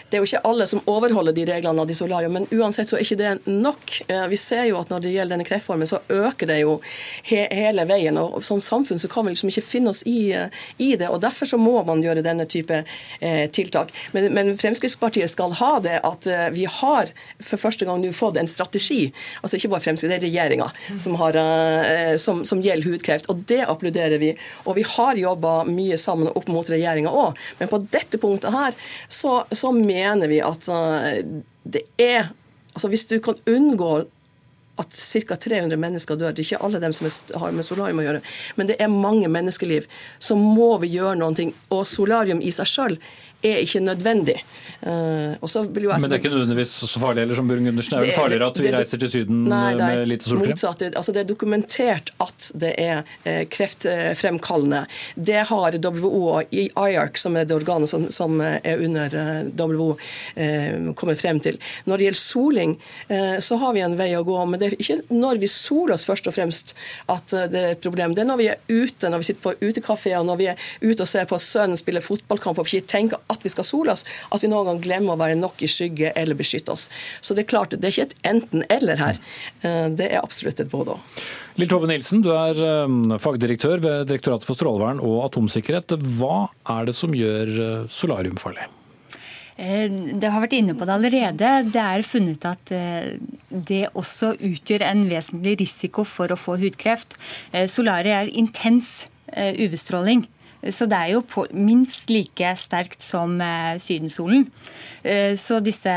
det er jo ikke alle som overholder de reglene av de solarium, men uansett så er ikke det nok. Eh, vi ser jo at når det gjelder denne kreftformen, så øker det jo he hele veien. og Som samfunn så kan vi liksom ikke finne oss i, eh, i det. og Derfor så må man gjøre denne type eh, tiltak. Men, men, Fremskrittspartiet skal ha det at eh, vi har for første gang nå fått en strategi. altså Ikke bare Fremskrittspartiet, det er regjeringa som, eh, som, som, gjelder hudkreft. og Det applauderer vi. Og vi har jobba mye sammen opp mot regjeringa òg. Men på dette punktet her så, så med mener vi at eh, det er altså Hvis du kan unngå at ca. 300 mennesker dør. Det er ikke alle dem som har med solarium å gjøre, men det er mange menneskeliv. Så må vi gjøre noe. Og solarium i seg sjøl er ikke nødvendig. Uh, Men det er ikke nødvendigvis så farlig eller som Burgundersen. Gundersen? Er vel farligere at vi det, reiser til Syden nei, nei, med lite solkrem? Motsatt. Altså, det er dokumentert at det er eh, kreftfremkallende. Det har WHO og IARC, som er det organet som, som er under eh, WHO, eh, kommet frem til. Når det gjelder soling, eh, så har vi en vei å gå. Men det er ikke når vi soler oss først og fremst at eh, det er et problem. Det er når vi er ute, når vi sitter på utekafeer, når vi er ute og ser på sønnen spille fotballkamp og vi ikke tenker at vi skal sole oss, at vi noen gang glemmer å være nok i skygge eller beskytte oss. Så det er klart, det er ikke et enten-eller her. Eh, det er absolutt et både-og. Lill Tove Nilsen, du er eh, fagdirektør ved Direktoratet for strålevern og atomsikkerhet. Hva er det som gjør eh, solarium farlig? Det har vært inne på det allerede. Det er funnet at det også utgjør en vesentlig risiko for å få hudkreft. Solariet er intens UV-stråling. Så det er jo på, minst like sterkt som eh, sydensolen. Eh, så disse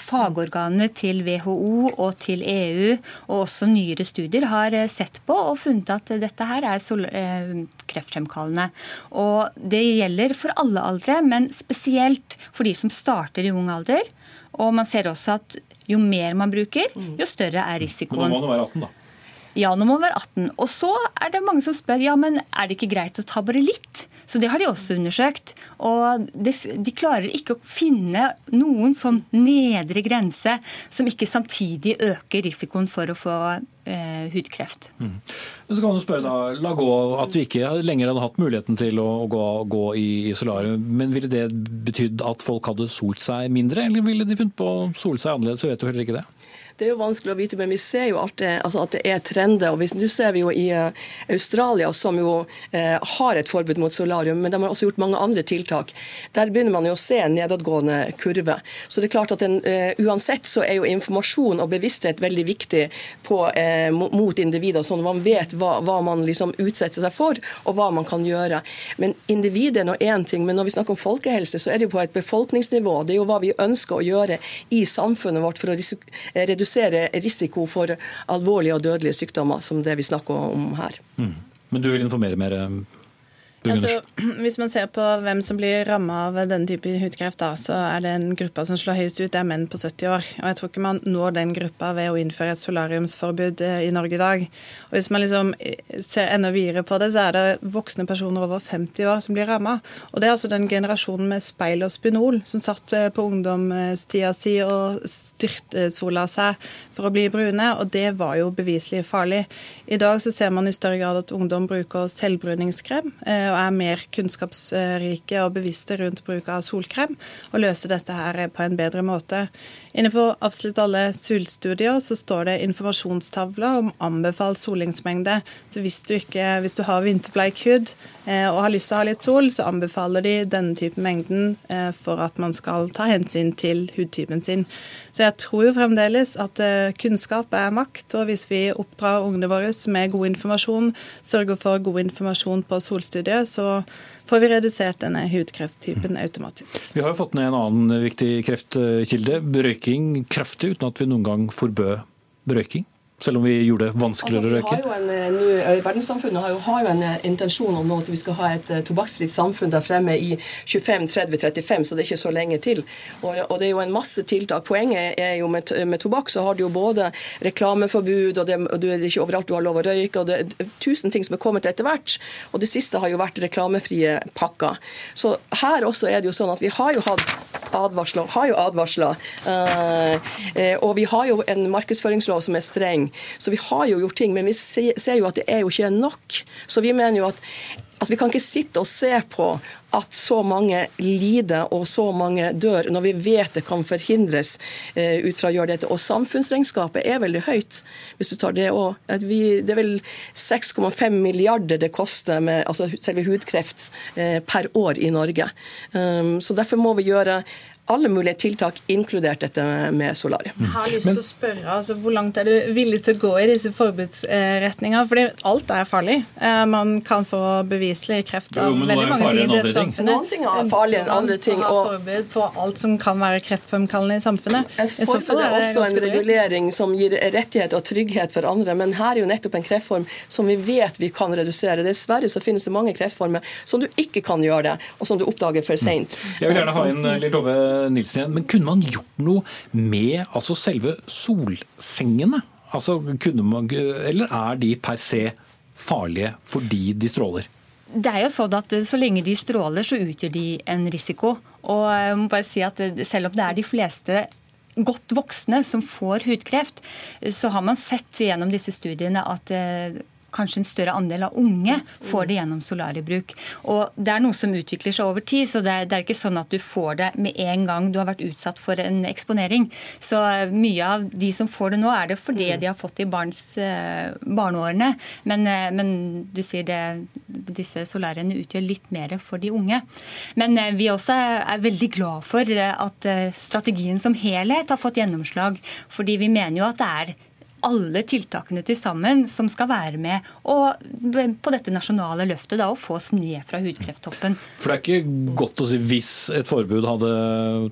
fagorganene til WHO og til EU og også nyere studier har eh, sett på og funnet at dette her er kreftfremkallende. Og det gjelder for alle aldre, men spesielt for de som starter i ung alder. Og man ser også at jo mer man bruker, jo større er risikoen. Men da må det være 18, da. Ja, nå må man være 18. Og så er det mange som spør ja, men er det ikke greit å ta bare litt. Så det har de også undersøkt. Og de, de klarer ikke å finne noen sånn nedre grense som ikke samtidig øker risikoen for å få eh, hudkreft. Mm. Så kan du spørre da, La gå at du ikke lenger hadde hatt muligheten til å gå, gå i, i solarium. Men ville det betydd at folk hadde solt seg mindre, eller ville de funnet på å sole seg annerledes? Så vet du heller ikke det. Det er jo vanskelig å vite, men vi ser jo det, altså at det er trender. og Nå ser vi jo i uh, Australia, som jo uh, har et forbud mot solarium, men de har også gjort mange andre tiltak. Der begynner man jo å se en nedadgående kurve. Så det er klart at en, uh, Uansett så er jo informasjon og bevissthet veldig viktig på, mot individer, sånn at man vet hva, hva man liksom utsetter seg for, og hva man kan gjøre. Men individet er nå én ting, men når vi snakker om folkehelse, så er det jo på et befolkningsnivå. Det er jo hva vi ønsker å gjøre i samfunnet vårt for å redusere redusere risiko for alvorlige og dødelige sykdommer, som det vi snakker om her. Mm. Men du vil informere mer? Altså, hvis man ser på hvem som blir ramma av denne type hudkreft, da, så er det en gruppe som slår høyest ut, det er menn på 70 år. Og Jeg tror ikke man når den gruppa ved å innføre et solariumsforbud eh, i Norge i dag. Og Hvis man liksom eh, ser enda videre på det, så er det voksne personer over 50 år som blir ramma. Og det er altså den generasjonen med speil og spinol som satt eh, på ungdomstida si og styrtsola seg for å bli brune, og det var jo beviselig farlig. I dag så ser man i større grad at ungdom bruker selvbruningskrem og er mer kunnskapsrike og bevisste rundt bruk av solkrem, og løser dette her på en bedre måte. Inne på absolutt alle solstudier så står det informasjonstavler om anbefalt solingsmengde. Så hvis du, ikke, hvis du har vinterbleik hud eh, og har lyst til å ha litt sol, så anbefaler de denne typen mengden eh, for at man skal ta hensyn til hudtypen sin. Så jeg tror fremdeles at eh, kunnskap er makt, og hvis vi oppdrar ungene våre med god informasjon, sørger for god informasjon på solstudiet, så får vi redusert denne hudkrefttypen automatisk. Vi har jo fått ned en annen viktig kreftkilde, røyking kraftig, uten at vi noen gang forbød røyking selv om vi gjorde det vanskeligere å røyke? Altså, eh, verdenssamfunnet har jo, har jo, en eh, intensjon om at vi skal ha et tobakksfritt samfunn der fremme i 25-30-35, så det er ikke så lenge til. Og, og, det er jo en masse tiltak. Poenget er jo med, med tobakk så har du jo både reklameforbud, og det, og det er ikke overalt du har lov å røyke, og det er tusen ting som er kommet etter hvert. Og det siste har jo vært reklamefrie pakker. Så her også er det jo sånn at vi har jo hatt advarsler, har jo advarsler. Uh, og vi har jo en markedsføringslov som er streng. Så vi har jo gjort ting, men vi ser jo at det er jo ikke nok. Så vi mener jo at Altså, vi kan ikke sitte og se på at så mange lider og så mange dør, når vi vet det kan forhindres eh, ut fra å gjøre dette. Og samfunnsregnskapet er veldig høyt, hvis du tar det òg. Det er vel 6,5 milliarder det koster med altså selve hudkreft eh, per år i Norge. Um, så derfor må vi gjøre alle mulige tiltak, inkludert dette med solarium. Jeg har lyst til å spørre, altså, Hvor langt er du villig til å gå i disse forbudsretningene? Fordi alt er farlig. Eh, man kan få beviselig kreft av jo, veldig mange ting i dette samfunnet. Noen ting er farlig enn andre ting. Og forbud på alt som kan være kreftfremkallende i samfunnet. Forbud er også en regulering som gir rettighet og trygghet for andre, men her er jo nettopp en kreftform som vi vet vi kan redusere. Dessverre så finnes det mange kreftformer som du ikke kan gjøre det, og som du oppdager for seint. Jeg vil gjerne ha inn Lille over Nilsen igjen. Men kunne man gjort noe med altså selve solsengene? Altså, man, eller er de per se farlige fordi de stråler? Det er jo sånn at Så lenge de stråler, så utgjør de en risiko. Og jeg må bare si at Selv om det er de fleste godt voksne som får hudkreft, så har man sett gjennom disse studiene at kanskje en større andel av unge får det gjennom solariebruk. Og Det er noe som utvikler seg over tid, så det er, det er, ikke sånn at du får det med en gang du har vært utsatt for en eksponering. Så eh, mye av de som får det nå, er det fordi de har fått det i barns, uh, barneårene. Men, uh, men, du sier det, disse solariene utgjør litt mer for de unge. Men vi også er veldig glad for at strategien som helhet har fått gjennomslag. Fordi vi mener jo at det er alle tiltakene til sammen som skal være med og, på dette nasjonale løftet da, og få oss ned fra hudkrefttoppen. For det er ikke godt å si hvis et forbud hadde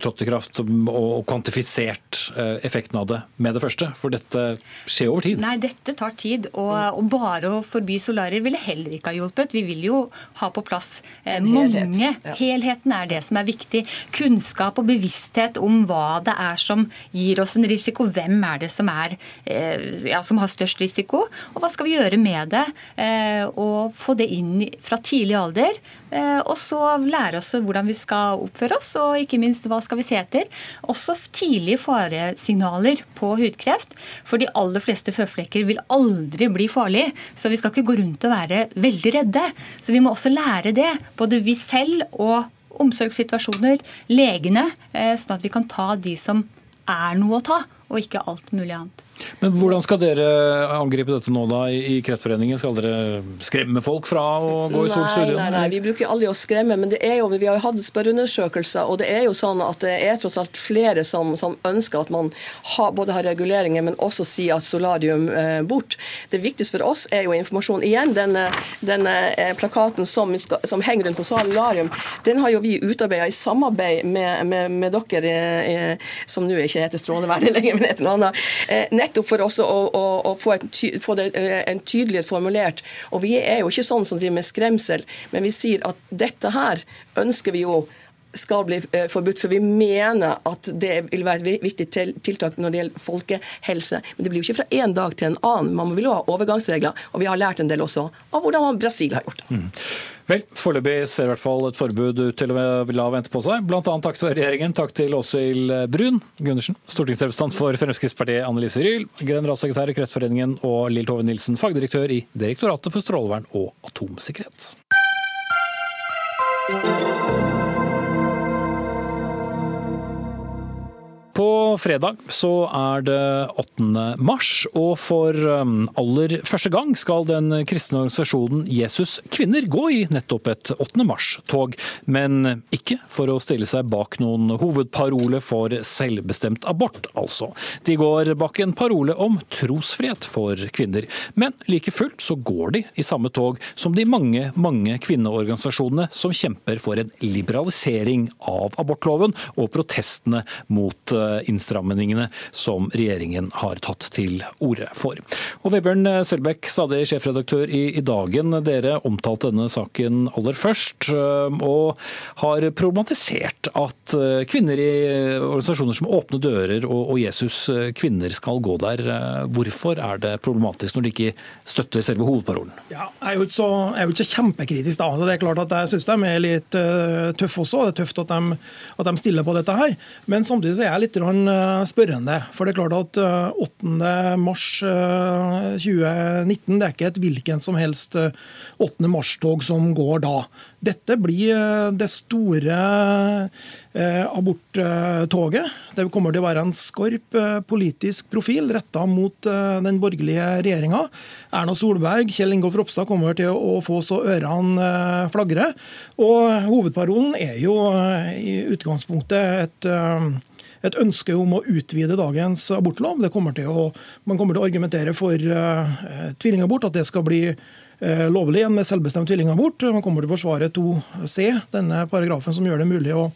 trådt i kraft og kvantifisert eh, effekten av det med det første, for dette skjer over tid? Nei, dette tar tid. Og, og bare å forby solarier ville heller ikke ha hjulpet. Vi vil jo ha på plass eh, mange. Helhet. Helheten er det som er viktig. Kunnskap og bevissthet om hva det er som gir oss en risiko. Hvem er det som er eh, ja, som har størst risiko, og hva skal vi gjøre med det? Eh, og få det inn fra tidlig alder. Eh, og så lære oss hvordan vi skal oppføre oss, og ikke minst hva skal vi se etter. Også tidlige faresignaler på hudkreft. For de aller fleste føflekker vil aldri bli farlige, så vi skal ikke gå rundt og være veldig redde. Så vi må også lære det, både vi selv og omsorgssituasjoner, legene, eh, sånn at vi kan ta de som er noe å ta, og ikke alt mulig annet. Men Hvordan skal dere angripe dette nå da i Kreftforeningen? Skal dere skremme folk fra å gå i solstudioene? Nei, nei, nei, vi bruker aldri å skremme, men det er jo, vi har jo hatt spørreundersøkelser, og det er jo sånn at det er tross alt flere som, som ønsker at man ha, både har reguleringer, men også sier at solarium eh, bort. Det viktigste for oss er jo informasjon. Igjen, denne, denne eh, plakaten som, som, henger rundt på solarium, den har jo vi utarbeida i samarbeid med, med, med dere, eh, som nå ikke heter Strålevernet lenger, men heter noe annet. Eh, nettopp for også å, å, å få, ty, få det, eh, en tydelighet formulert. Og vi er jo ikke sånn som driver med skremsel, men vi sier at dette her ønsker vi jo skal bli eh, forbudt, for vi mener at det vil være et viktig tiltak når det gjelder folkehelse. Men det blir jo ikke fra en dag til en annen. Man vil jo ha overgangsregler, og vi har lært en del også av hvordan Brasil har gjort det. Mm. Vel, Foreløpig ser i hvert fall et forbud ut til å la vente på seg. Blant annet takk til regjeringen. Takk til Åshild Brun Gundersen, stortingsrepresentant for Fremskrittspartiet Annelise Ryhl, generalsekretær i Kreftforeningen og Lill Tove Nilsen, fagdirektør i Direktoratet for strålevern og atomsikkerhet. På fredag så er det 8. mars, og for um, aller første gang skal den kristne organisasjonen Jesus Kvinner gå i nettopp et 8. mars-tog. Men ikke for å stille seg bak noen hovedparole for selvbestemt abort, altså. De går bak en parole om trosfrihet for kvinner. Men like fullt så går de i samme tog som de mange, mange kvinneorganisasjonene som kjemper for en liberalisering av abortloven og protestene mot Eh, innstrammingene som regjeringen har tatt til orde for. Og Vebjørn Selbekk, stadig sjefredaktør i, Dagen. Dere omtalte denne saken aller først, eh, og har problematisert at eh, kvinner i organisasjoner som Åpne dører og, Jesus kvinner skal gå der. Hvorfor er det problematisk når de ikke støtter selve hovedparolen? Ja, jeg er jo ikke så, jo ikke kjempekritisk da. Så det er klart at Jeg syns de er litt tøffe også. Det er tøft at de, at de stiller på dette her. Men samtidig så er jeg litt Eh, spørrende. For det er klart at 8. Eh, mars 2019 eh, det er ikke et hvilken som helst 8. mars-tog som går da. Dette blir det store aborttoget. Det kommer til å være en skarp politisk profil retta mot den borgerlige regjeringa. Erna Solberg, Kjell Ingolf Ropstad kommer til å få så ørene flagrer. Og hovedparolen er jo i utgangspunktet et et ønske om å utvide dagens abortlov. Kommer å, man kommer til å argumentere for uh, tvillingabort, at det skal bli uh, lovlig igjen med selvbestemt tvillingabort. Man kommer til å forsvare 2c, denne paragrafen som gjør det mulig å,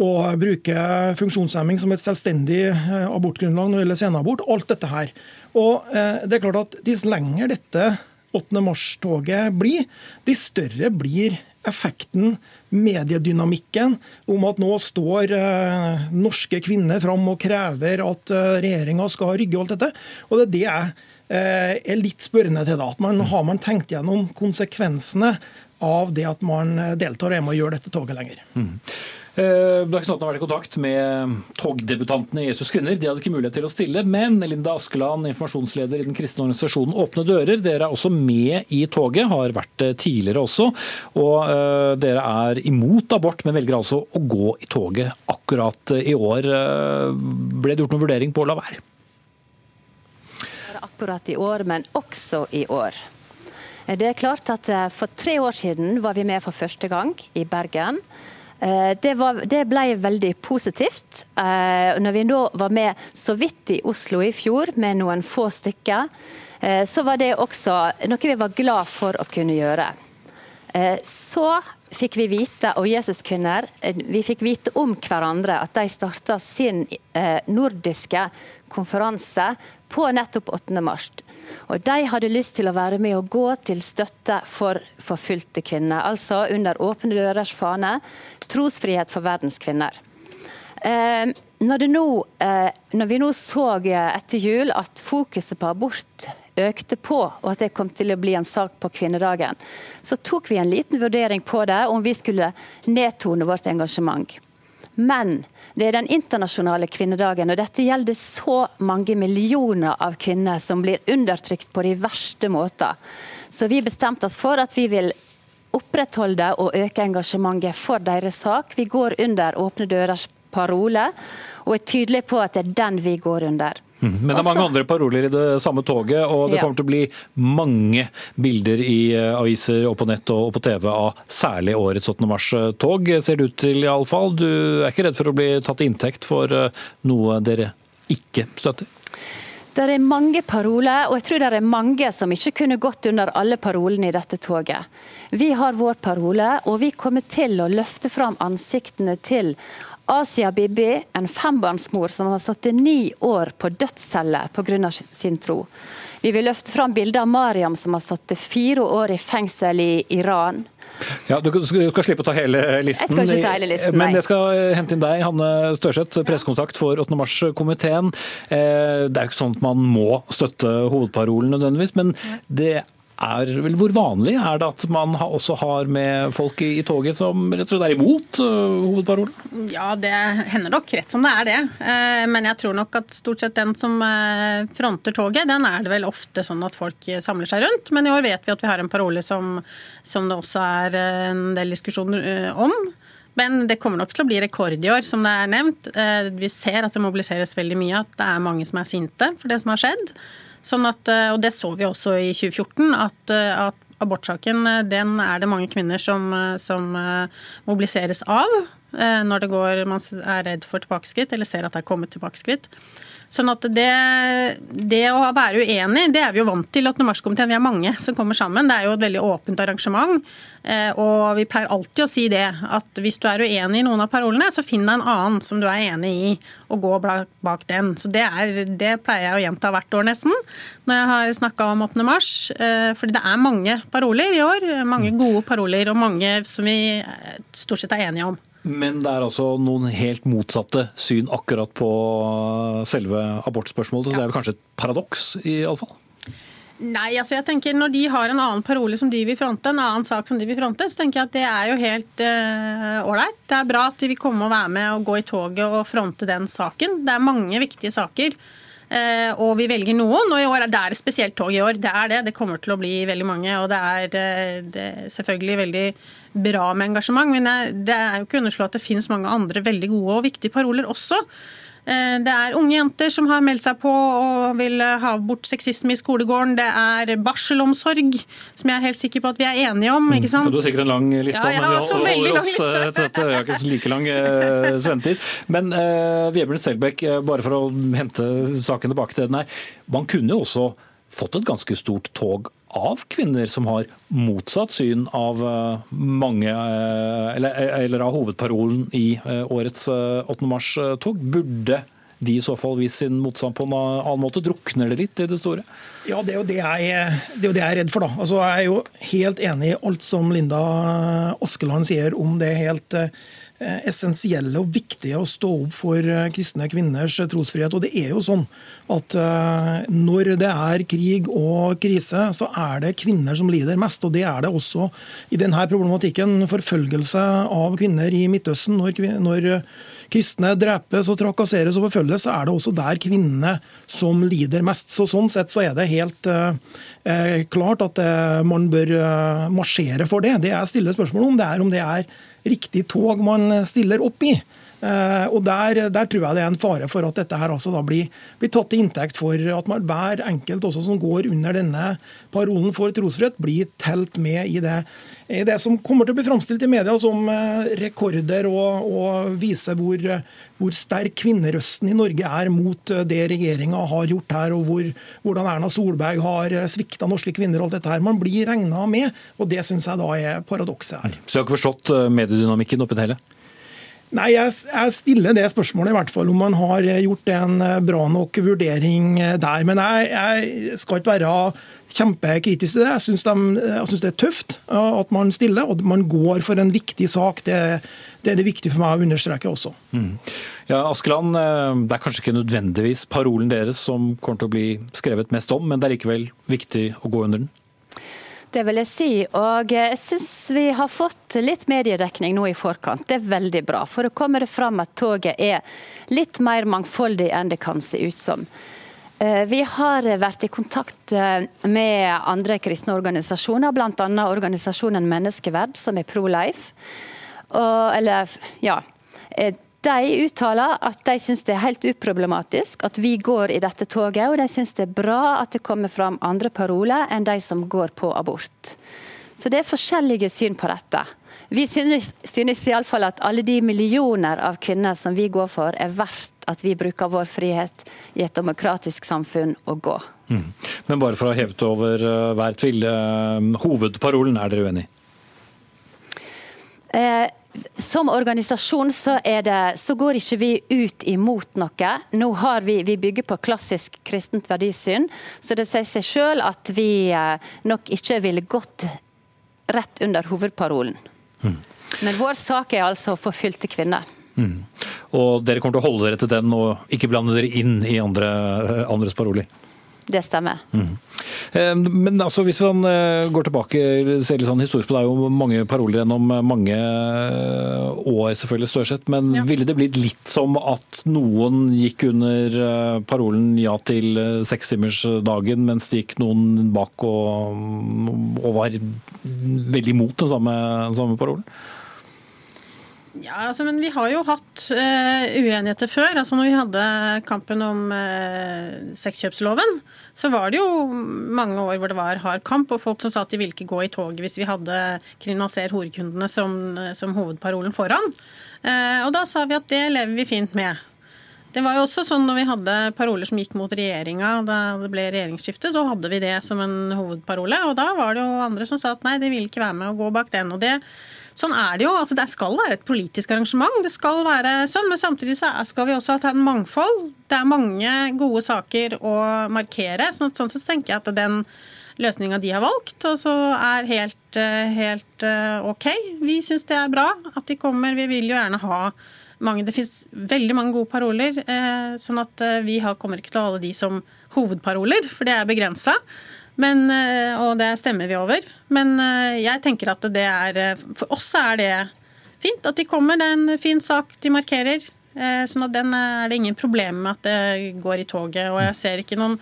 å bruke funksjonshemming som et selvstendig uh, abortgrunnlag når det gjelder senabort. Alt dette her. Og det er klart at Dess lenger dette 8. mars-toget blir, de større blir effekten, mediedynamikken, om at nå står eh, norske kvinner fram og krever at eh, regjeringa skal rygge alt dette. Og det er det jeg eh, er litt spørrende til. da, at man Har man tenkt gjennom konsekvensene av det at man deltar og er med og gjør dette toget lenger? Mm. Eh, ikke sånn har vært i kontakt med togdebutantene i Jesus Kvinner. De hadde ikke mulighet til å stille, men Linda Askeland, informasjonsleder i den kristne organisasjonen Åpne dører, dere er også med i toget, har vært det tidligere også. Og uh, dere er imot abort, men velger altså å gå i toget akkurat i år. Ble det gjort noen vurdering på å la være? Akkurat i år, men også i år. Det er klart at For tre år siden var vi med for første gang i Bergen. Eh, det, var, det, ble veldig positivt. Eh, når vi nå var med så vidt i Oslo i fjor, med noen få stykker, eh, så var det også noe vi var glad for å kunne gjøre. Så fikk vi vite, og Jesuskvinner, vi fikk vite om hverandre at de starta sin nordiske konferanse på nettopp 8. mars. Og De hadde lyst til å være med og gå til støtte for forfulgte kvinner. Altså under Åpne dørers fane trosfrihet for verdens kvinner. Eh, når, nå, eh, når, vi nå så etter jul at fokuset på abort økte på, og at det kom til å bli en sak på kvinnedagen, så tok vi en liten vurdering på det, om vi skulle nedtone vårt engasjement. Men det er den internasjonale kvinnedagen, og dette gjelder så mange millioner av kvinner som blir undertrykt på de verste måter. Så vi bestemte oss for at vi vil opprettholde og øke engasjementet for deres sak. Vi går under Åpne dørers parole, og er tydelige på at det er den vi går under. Mm. Men det er mange andre paroler i det samme toget, og det kommer til å bli mange bilder i eh, aviser og på nett og på TV av særlig årets 8. mars-tog, ser det ut til iallfall. Du er ikke redd for å bli tatt til inntekt for eh, noe dere ikke støtter? Det er mange paroler, og jeg tror det er mange som ikke kunne gått under alle parolene i dette toget. Vi har vår parole, og vi kommer til å løfte fram ansiktene til Asia Bibi, en fembarnsmor som har sittet ni år på dødscelle pga. sin tro. Vi vil løfte fram bildet av Mariam som har sittet fire år i fengsel i Iran. Ja, Du skal slippe å ta hele listen, jeg skal ikke ta hele listen nei. men jeg skal hente inn deg, Hanne Størseth, pressekontakt for 8. mars-komiteen. Eh, det er jo ikke sånn at man må støtte hovedparolen nødvendigvis, men det er vel Hvor vanlig er det at man også har med folk i, toget som rett og slett er imot uh, hovedparolen? Ja, det hender nok rett som det er det. Uh, men jeg tror nok at stort sett den som uh, fronter toget, den er det vel ofte sånn at folk samler seg rundt. Men i år vet vi at vi har en parole som, som det også er en del diskusjon om. Men det kommer nok til å bli rekord i år, som det er nevnt. Vi ser at det mobiliseres veldig mye, at det er mange som er sinte for det som har skjedd. Sånn at, eh, og det så vi også i 2014, at, eh, at abortsaken eh, den er det mange kvinner som, som mobiliseres av når det går, man er redd for tilbakeskritt eller ser at det er kommet tilbakeskritt. Sånn at det, det, å være uenig, det er vi jo vant til. at Marskomiteen, Vi er mange som kommer sammen. Det er jo et veldig åpent arrangement. Eh, og vi pleier alltid å si det, at hvis du er uenig i noen av parolene, så finn deg en annen som du er enig i, og gå bak den. Så Det, er, det pleier jeg å gjenta hvert år nesten, når jeg har snakka om 8. mars. Eh, fordi det er mange paroler i år. Mange gode paroler, og mange som vi stort sett er enige om. Men det er altså noen helt motsatte syn akkurat på selve abortspørsmålet. Så det er vel kanskje et paradoks, iallfall? Nei, altså jeg tenker Når de har en annen parole som de vil fronte, en annen sak som de vil fronte, så tenker jeg at det er jo helt eh, ålreit. Uh, det er bra at de vil komme og være med og gå i toget og fronte den saken. Det er mange viktige saker. Uh, og vi velger noen, og i år er det et spesielt tog i år. Det er det. Det kommer til å bli veldig mange. Og det er, uh, det er selvfølgelig veldig bra med engasjement, men det er jo ikke underslå at det finnes mange andre veldig gode og viktige paroler også. Eh, det er unge jenter som har meldt seg på og vil ha bort sexisme i skolegården. Det er barselomsorg, som jeg er helt sikker på at vi er enige om. ikke sant? Mm, du har sikkert en lang liste, ja, men vi holder oss til eh. Jeg har ikke like lang sendetid. Men uh, Vebjørn Selbekk, bare for å hente saken tilbake til den her. Man kunne jo også fått et ganske stort tog av kvinner som har motsatt syn av eh, mange, eh, eller, eller av hovedparolen i eh, årets 8. mars-tog. Burde de i så fall vist sin motstand på en annen måte? Drukner det litt i det store? Ja, Det er jo det jeg, det er, det jeg er redd for. da. Altså, Jeg er jo helt enig i alt som Linda Askeland sier om det helt essensielle og viktige å stå opp for kristne kvinners trosfrihet. Og det er jo sånn at når det er krig og krise, så er det kvinner som lider mest. Og det er det også i denne problematikken. Forfølgelse av kvinner i Midtøsten. når kristne drepes og trakasseres og forfølges, så er det også der kvinnene som lider mest. Så Sånn sett så er det helt eh, klart at eh, man bør uh, marsjere for det. Det jeg stiller spørsmål om, det er om det er riktig tog man stiller opp i. Uh, og der, der, tror jeg det er en fare for at dette her altså da blir, blir tatt til inntekt for at man, hver enkelt også som går under denne parolen for trosfrihet, blir telt med i det, i det som kommer til å bli framstilt i media som uh, rekorder, og, og viser hvor, hvor, sterk kvinnerøsten i Norge er mot det regjeringa har gjort her, og hvor, hvordan Erna Solberg har svikta norske kvinner og alt dette her. Man blir regna med, og det syns jeg da er paradokset her. Så du har ikke forstått mediedynamikken oppi det hele? Nei, jeg, jeg, stiller det spørsmålet i hvert fall om man har gjort en eh, bra nok vurdering eh, der. Men jeg, jeg skal ikke være kjempekritisk til det. Jeg syns, de, det er tøft eh, at man stiller, og at man går for en viktig sak. Det, det er det viktig for meg å understreke også. Mm. Ja, Askeland, Det er kanskje ikke nødvendigvis parolen deres som kommer til å bli skrevet mest om, men det er likevel viktig å gå under den? Det vil jeg si. Og jeg syns vi har fått litt mediedekning nå i forkant. Det er veldig bra. For da kommer det fram at toget er litt mer mangfoldig enn det kan se ut som. Eh, vi har vært i kontakt eh, med andre kristne organisasjoner, bl.a. organisasjonen Menneskeverd, som er pro-life. Eller, ja. Eh, de uttaler at de syns det er helt uproblematisk at vi går i dette toget, og de syns det er bra at det kommer fram andre paroler enn de som går på abort. Så det er forskjellige syn på dette. Vi synes, synes iallfall at alle de millioner av kvinner som vi går for, er verdt at vi bruker vår frihet i et demokratisk samfunn å gå. Mm. Men bare for å heve det over uh, hver tvile, uh, hovedparolen, er dere uenig i? Eh, som organisasjon så, det, så, går ikke vi ut imot noe. Nå har vi, vi bygger på klassisk kristent verdisyn, så det sier seg sjøl at vi eh, nok ikke ville gått rett under hovedparolen. Mm. Men vår sak er altså forfylte kvinner. Mm. Og dere kommer til å holde dere til den og ikke blande dere inn i andre, andres paroler? Det stemmer. Mm. Men altså, hvis man eh, går tilbake ser litt sånn historisk på det, er jo mange paroler gjennom mange eh, år, selvfølgelig, Størseth. Men ja. ville det blitt litt som at noen gikk under parolen ja til sekstimersdagen, mens det gikk noen bak og, og var veldig imot den samme, samme parolen? Ja, altså, men Vi har jo hatt uh, uenigheter før. altså når vi hadde kampen om uh, sexkjøpsloven, så var det jo mange år hvor det var hard kamp, og folk som sa at de ville ikke gå i toget hvis vi hadde 'kriminaliser horekundene' som, som hovedparolen foran. Uh, og Da sa vi at det lever vi fint med. Det var jo også sånn når vi hadde paroler som gikk mot regjeringa da det ble regjeringsskifte, så hadde vi det som en hovedparole. Og da var det jo andre som sa at nei, de vil ikke være med å gå bak den. Og det Sånn er det jo. altså Det skal være et politisk arrangement, det skal være sånn, men samtidig så skal vi også ha en mangfold. Det er mange gode saker å markere. sånn, sånn sett tenker jeg at den løsninga de har valgt, så er helt, eh, helt eh, OK. Vi syns det er bra at de kommer. Vi vil jo gjerne ha mange Det fins veldig mange gode paroler, eh, sånn at vi kommer ikke til å holde de som hovedparoler, for det er begrensa. Men, eh, og det stemmer vi over. Men eh, jeg tenker at det er eh, For oss er det fint at de kommer. Det er en fin sak de markerer. Sånn at den er det ingen problem med at det går i toget. Og jeg ser ikke noen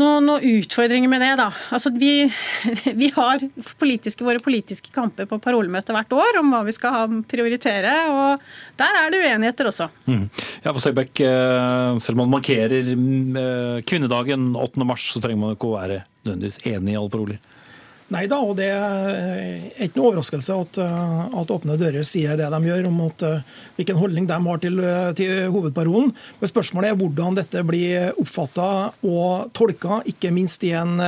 noen, noen utfordringer med det, da. Altså, vi, vi har politiske, våre politiske kamper på parolemøtet hvert år om hva vi skal prioritere, og der er det uenigheter også. Mm. Ja, for Selbekk, eh, selv om man markerer eh, kvinnedagen 8. mars, så trenger man ikke å være nødvendigvis enig i alle paroler? Nei da, og det er ikke noe overraskelse at, eh, at, Åpne dører sier det de gjør om at, hvilken holdning de har til, til hovedparolen. Men spørsmålet er hvordan dette blir oppfatta og tolka, ikke minst i en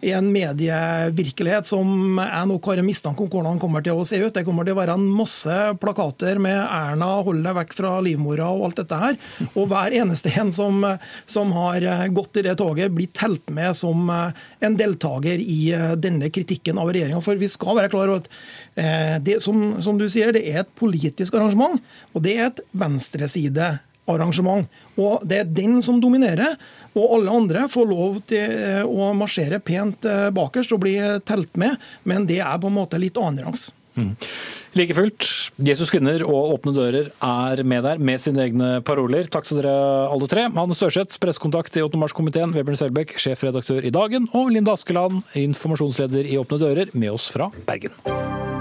i en medievirkelighet som jeg nok har en mistanke om hvordan kommer til å se ut. Det kommer til å være en masse plakater med 'Erna, hold deg vekk fra livmora' og alt dette her. Og hver eneste en som, som har gått i det toget, blir telt med som en deltaker i denne kritikken av regjeringa. For vi skal være klar over at eh, det som, som, du sier, det er et politisk arrangement, og det er et venstresidearrangement. Og Det er den som dominerer, og alle andre får lov til eh, å marsjere pent eh, bakerst og bli telt med, men det er på en måte litt annenrangs. Mm. Like fullt, Jesus kvinner og Åpne dører er med der med sine egne paroler. Takk til dere alle tre. Hanne Størseth, pressekontakt i 8. mars-komiteen, Vebjørn Selbekk, sjefredaktør i Dagen, og Linda Askeland, informasjonsleder i Åpne dører, med oss fra Bergen.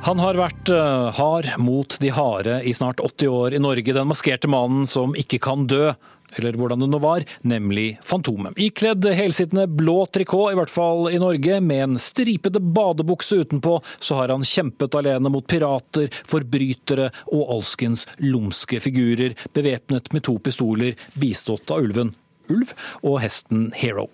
Han har vært eh, hard mot de harde i snart 80 år i Norge. Den maskerte mannen som ikke kan dø eller hvordan det nå var, nemlig Fantomet. Ikledd helsittende blå trikot, i hvert fall i Norge, med en stripete badebukse utenpå, så har han kjempet alene mot pirater, forbrytere og alskens lumske figurer, bevæpnet med to pistoler, bistått av ulven ulv og hesten Hero.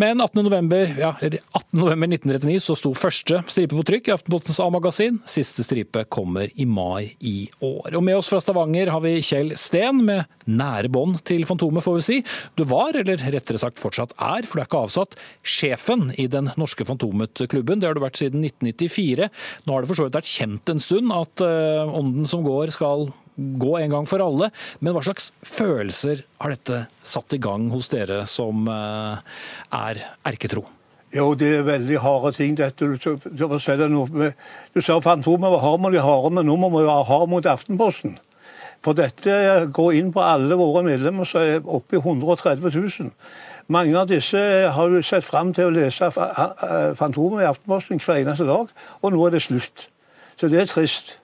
Men 18.11. Ja, 18. 1939 så sto første stripe på trykk i Aftenpostens A-magasin. Siste stripe kommer i mai i år. Og med oss fra Stavanger har vi Kjell Steen, med nære bånd til Fantomet, får vi si. Du var, eller rettere sagt fortsatt er, for du er ikke avsatt, sjefen i den norske Fantomet-klubben. Det har du vært siden 1994. Nå har det for så vidt vært kjent en stund at uh, ånden som går skal gå en gang for alle. Men hva slags følelser har dette satt i gang hos dere som eh, er erketro? Jo, det er veldig harde ting, dette. Du, du, du, du sa Fantomet var hard mot de harde, men nå må vi være hard mot Aftenposten. For dette går inn på alle våre medlemmer, som er oppe i 130 000. Mange av disse har jo sett fram til å lese Fantomet i Aftenposten hver eneste dag, og nå er det slutt. Så det er trist.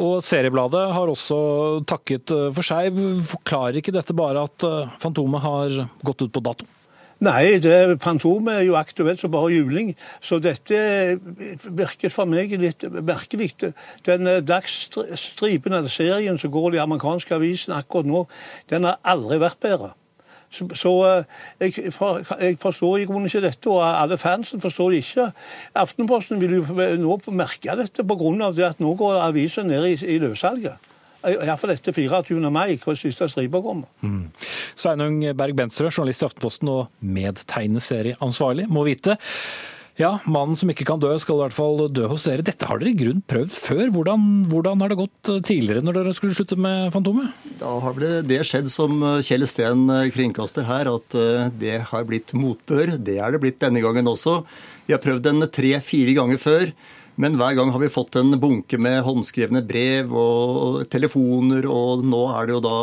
Og Seriebladet har også takket eh, for seg. Forklarer ikke dette bare at eh, Fantomet har gått ut på dato? Nei, det, Fantomet er jo aktuelt som bare juling. Så dette virker for meg litt merkelig. Den dagsstripen av serien som går i amerikanske avisene akkurat nå, den har aldri vært bedre. Så, eh, jeg, for, jeg, forstår i grunnen ikke dette, og alle fansen forstår det ikke. Aftenposten vil jo nå merke dette pga. det at nå går avisen ned i, i løssalget. Iallfall etter 24. mai, hvor siste stripa kommer. Mm. Sveinung Berg Benstrø, journalist i Aftenposten og medtegneserieansvarlig, må vite. Ja, mannen som ikke kan dø skal i hvert fall dø hos dere. Dette har dere i grunn prøvd før. Hvordan, hvordan, har det gått eh, tidligere når dere skulle slutte med Fantomet? Da har det skjedd som eh, Kjell Steen eh, kringkaster her, at det har blitt motbør. Det er det blitt denne gangen også. Vi har prøvd den tre-fire ganger før. Men hver gang har vi fått en bunke med håndskrevne brev og telefoner, og nå er det jo da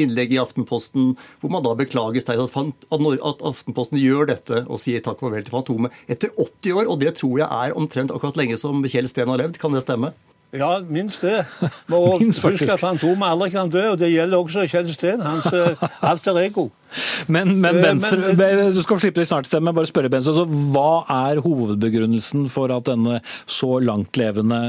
innlegg i Aftenposten hvor man da beklager sterkt at Aftenposten gjør dette og sier takk og farvel til Fantomet etter 80 år. Og det tror jeg er omtrent akkurat lenge som Kjell Steen har levd. Kan det stemme? Ja, minst det. Og husk at Fantomet aldri kan dø, og det gjelder også Kjell Steen. Hans uh, alter ego. Men, men, Benser, eh, men, du skal slippe det snart, stemme, bare spørre Benser, altså, Hva er hovedbegrunnelsen for at denne så langtlevende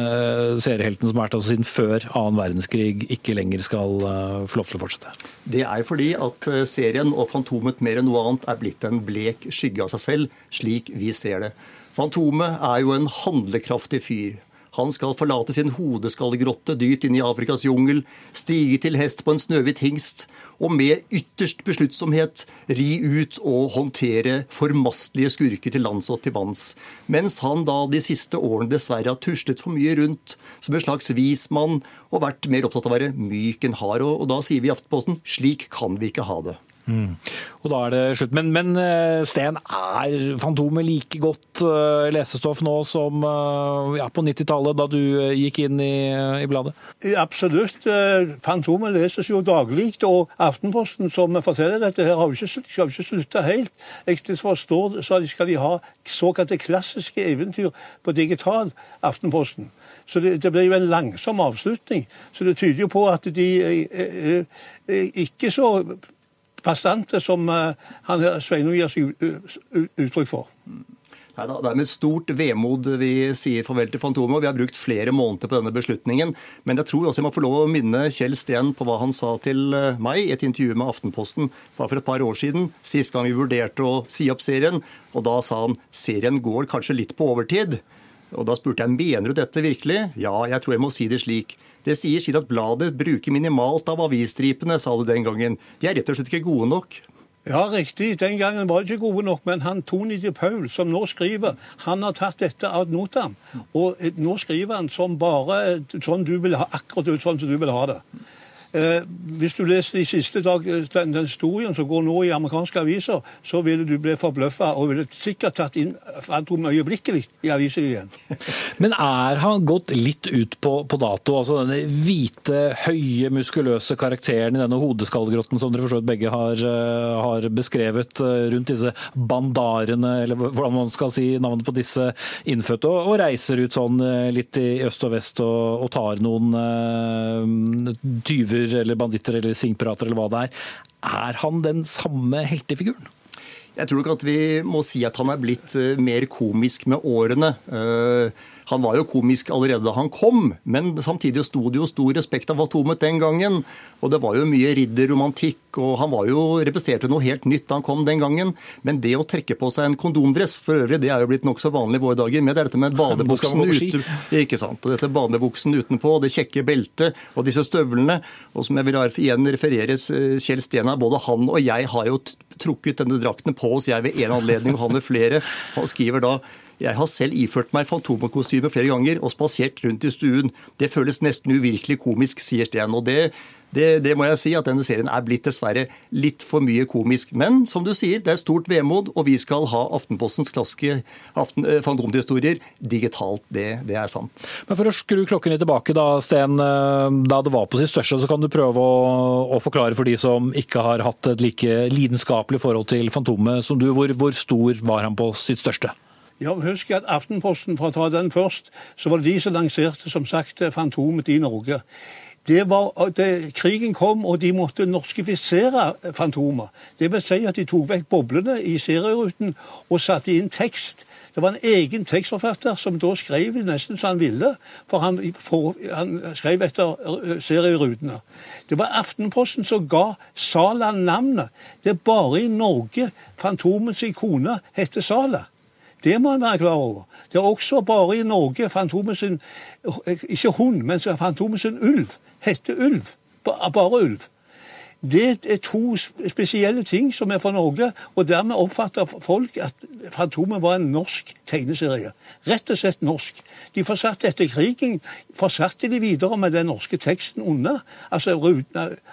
seriehelten som har vært altså siden før annen verdenskrig, ikke lenger skal få lov til å fortsette? Det er fordi at serien og Fantomet mer enn noe annet er blitt en blek skygge av seg selv, slik vi ser det. Fantomet er jo en handlekraftig fyr. Han skal forlate sin hodeskallegrotte dyrt inn i Afrikas jungel, stige til hest på en snøhvit hingst og med ytterst besluttsomhet ri ut og håndtere formastelige skurker til lands og til vanns. Mens han da de siste årene dessverre har tuslet for mye rundt som en slags vismann og vært mer opptatt av å være myk enn hard. Og, og da sier vi i Aftenposten slik kan vi ikke ha det. Mm. Og da er det slutt. Men, men eh, Sten, er Fantomet like godt uh, lesestoff nå som uh, ja, på 90-tallet, da du gikk inn i, i, bladet? Absolutt. Fantomet leses jo daglig. Og Aftenposten, som forteller dette, her har jo ikke, skal ikke slutta helt. Jeg forstår så skal de ha såkalte klassiske eventyr på digital Aftenposten. Så det, det blir jo en langsom avslutning. Så det tyder jo på at de er, er ikke så bastante som eh, han Sveinung gir seg uttrykk for. Nei Det er med stort vemod vi sier farvel til Fantomet. og Vi har brukt flere måneder på denne beslutningen. Men jeg tror også jeg må få lov å minne Kjell Steen på hva han sa til eh, meg i et intervju med Aftenposten for et par år siden. Sist gang vi vurderte å si opp serien. Og da sa han serien går kanskje litt på overtid. Og da spurte jeg mener du dette virkelig. Ja, jeg tror jeg må si det slik. Det sier sitt at bladet bruker minimalt av avisstripene, sa du den gangen. De er rett og slett ikke gode nok. Ja, riktig. Den gangen var de ikke gode nok, men han Tony de Paul, som nå skriver, han har tatt dette ad notam. Og eh, nå skriver han som bare sånn du vil ha, akkurat sånn som du vil ha det. Eh, hvis du leser de siste dag, den, den historien som går nå i amerikanske aviser, så ville du bli forbløffa og ville sikkert tatt inn Fantom øyeblikkelig i aviser igjen. Men er han gått litt ut på, på, dato? Altså denne hvite, høye, muskuløse karakteren i denne hodeskallgrotten som dere for så vidt begge har, eh, har, beskrevet eh, rundt disse bandarene, eller hvordan man skal si navnet på disse innfødte, og, og reiser ut sånn litt i øst og vest og, og tar noen uh, tyver eller banditter eller singprater eller hva det er. Er han den samme heltefiguren? Jeg tror nok at vi må si at han er blitt eh, mer komisk med årene. Uh, han var jo komisk allerede da han kom, men samtidig sto det jo stor respekt av Atomet den gangen. Og det var jo mye ridderromantikk, og han var jo representerte noe helt nytt da han kom den gangen. Men det å trekke på seg en kondomdress, for øvrig, det er jo blitt nokså vanlig i våre dager. med dette med badebuksen ute, ikke sant, og dette badebuksen utenpå, det kjekke beltet og disse støvlene. Og som jeg vil igjen referere Kjell Stena, både han og jeg har jo trukket denne drakten på oss, jeg ved en anledning og han ved flere. Han skriver da jeg har selv iført meg fantomekostyme flere ganger og spasert rundt i stuen. Det føles nesten uvirkelig komisk, sier Sten. og det det, det, må jeg si at denne serien er blitt dessverre litt for mye komisk. Men som du sier, det er stort vemod, og vi skal ha Aftenpostens klassiske aften, eh, fantomhistorier digitalt. Det, det, er sant. Men For å skru klokken litt tilbake, da, Sten. Eh, da det var på sitt største, så kan du prøve å, å forklare for de som ikke har hatt et like lidenskapelig forhold til Fantomet som du. Hvor, hvor stor var han på sitt største? Ja, Husk at Aftenposten, for å ta den først, så var det de som lanserte som sagt, Fantomet i Norge. Det var, det, krigen kom, og de måtte norskifisere Fantomet. Det vil si at de tok vekk boblene i serieruten og satte inn tekst. Det var en egen tekstforfatter som da skrev nesten som han ville, for han, for, han skrev etter serierutene. Det var Aftenposten som ga Sala navnet. Det er bare i Norge Fantomets ikone heter Sala. Det må en være klar over. Det er også bare i Norge Fantomet sin Ikke hund, men Fantomet sin ulv heter ulv. Bare ulv. Det er to spesielle ting som er for Norge, og dermed oppfatter folk at Fantomet var en norsk tegneserie. Rett og slett norsk. De forsatte etter krigen forsatte de videre med den norske teksten under. Altså,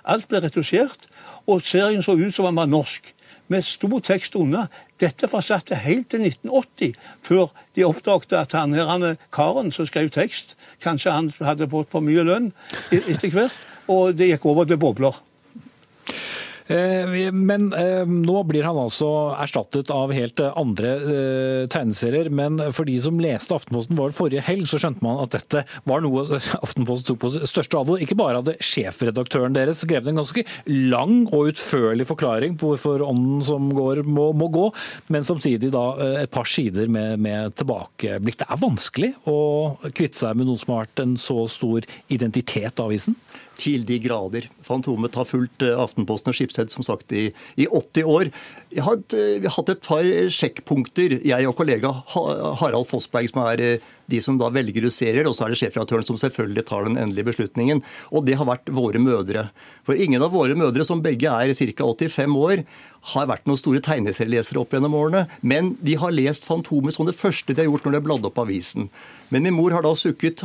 Alt ble retusjert, og serien så ut som den var norsk med stor tekst under. Dette fortsatte helt til 1980, før de oppdaget at han her, han, karen som skrev tekst, kanskje han hadde fått for mye lønn e-, etter hvert, og det gikk over til bobler. Eh, men eh, nå blir han altså erstattet av helt andre eh, tegneserier. Men for de som leste Aftenposten var forrige helg, så skjønte man at dette var noe Aftenposten tok på største alvor. Ikke bare hadde sjefredaktøren deres skrevet en ganske lang og utførlig forklaring på hvorfor ånden som går, må, må gå, men samtidig da et par sider med, med tilbakeblikk. Det er vanskelig å kvitte seg med noe som har vært en så stor identitet av avisen? til de grader. Fantomet har fulgt Aftenposten og Skipsted som sagt i, i 80 år. Har, eh, vi har hatt et par sjekkpunkter, jeg og kollega Harald Fossberg, som er eh, de som da velger serier, og så er det sjefredaktøren som selvfølgelig tar den endelige beslutningen. Og det har vært våre mødre. For ingen av våre mødre, som begge er ca. 85 år, har vært noen store tegneserielesere opp gjennom årene. Men de har lest Fantomet som det første de har gjort når de har bladd opp avisen. Men min mor har da sukket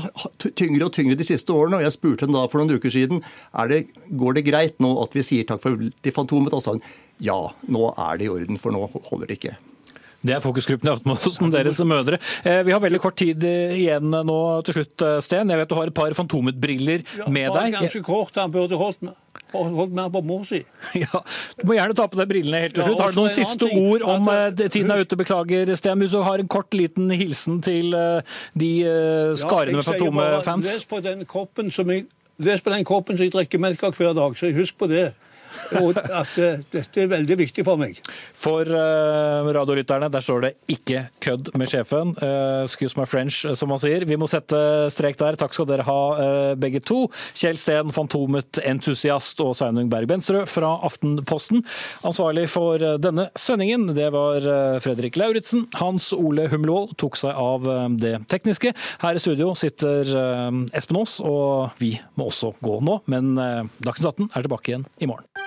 tyngre og tyngre de siste årene, og jeg spurte henne da for noen uker siden det, går det greit nå at vi sier takk for til Fantomet. Da sa hun ja, nå er det i orden, for nå holder det ikke. Det er fokusgruppen i Aftenposten, deres mødre. Eh, vi har veldig kort tid eh, igjen nå til slutt, eh, Sten. Jeg vet du har et par Fantomet-briller med deg. Ja, ganske kort. Han burde holdt med holdt mer på mor si. Ja, du må gjerne ta på deg brillene helt til slutt. Har du noen siste ord om tiden er ute? Beklager, Sten. Du har en kort, liten hilsen til de skarene med Fantomet-fans. Les på den koppen som jeg Les på den koppen som jeg drikker melk av hver dag, så husk på det og at uh, dette er veldig viktig for meg. For uh, radiolytterne, der står det 'ikke kødd med sjefen'. Uh, excuse my French, som man sier. Vi må sette strek der. Takk skal dere ha, uh, begge to. Kjell Steen, Fantomet-entusiast, og Sveinung Berg Benstrød fra Aftenposten. Ansvarlig for denne sendingen, det var Fredrik Lauritzen. Hans Ole Humlevold tok seg av det tekniske. Her i studio sitter Espen Aas, og vi må også gå nå. Men Dagsnytt 18 er tilbake igjen i morgen.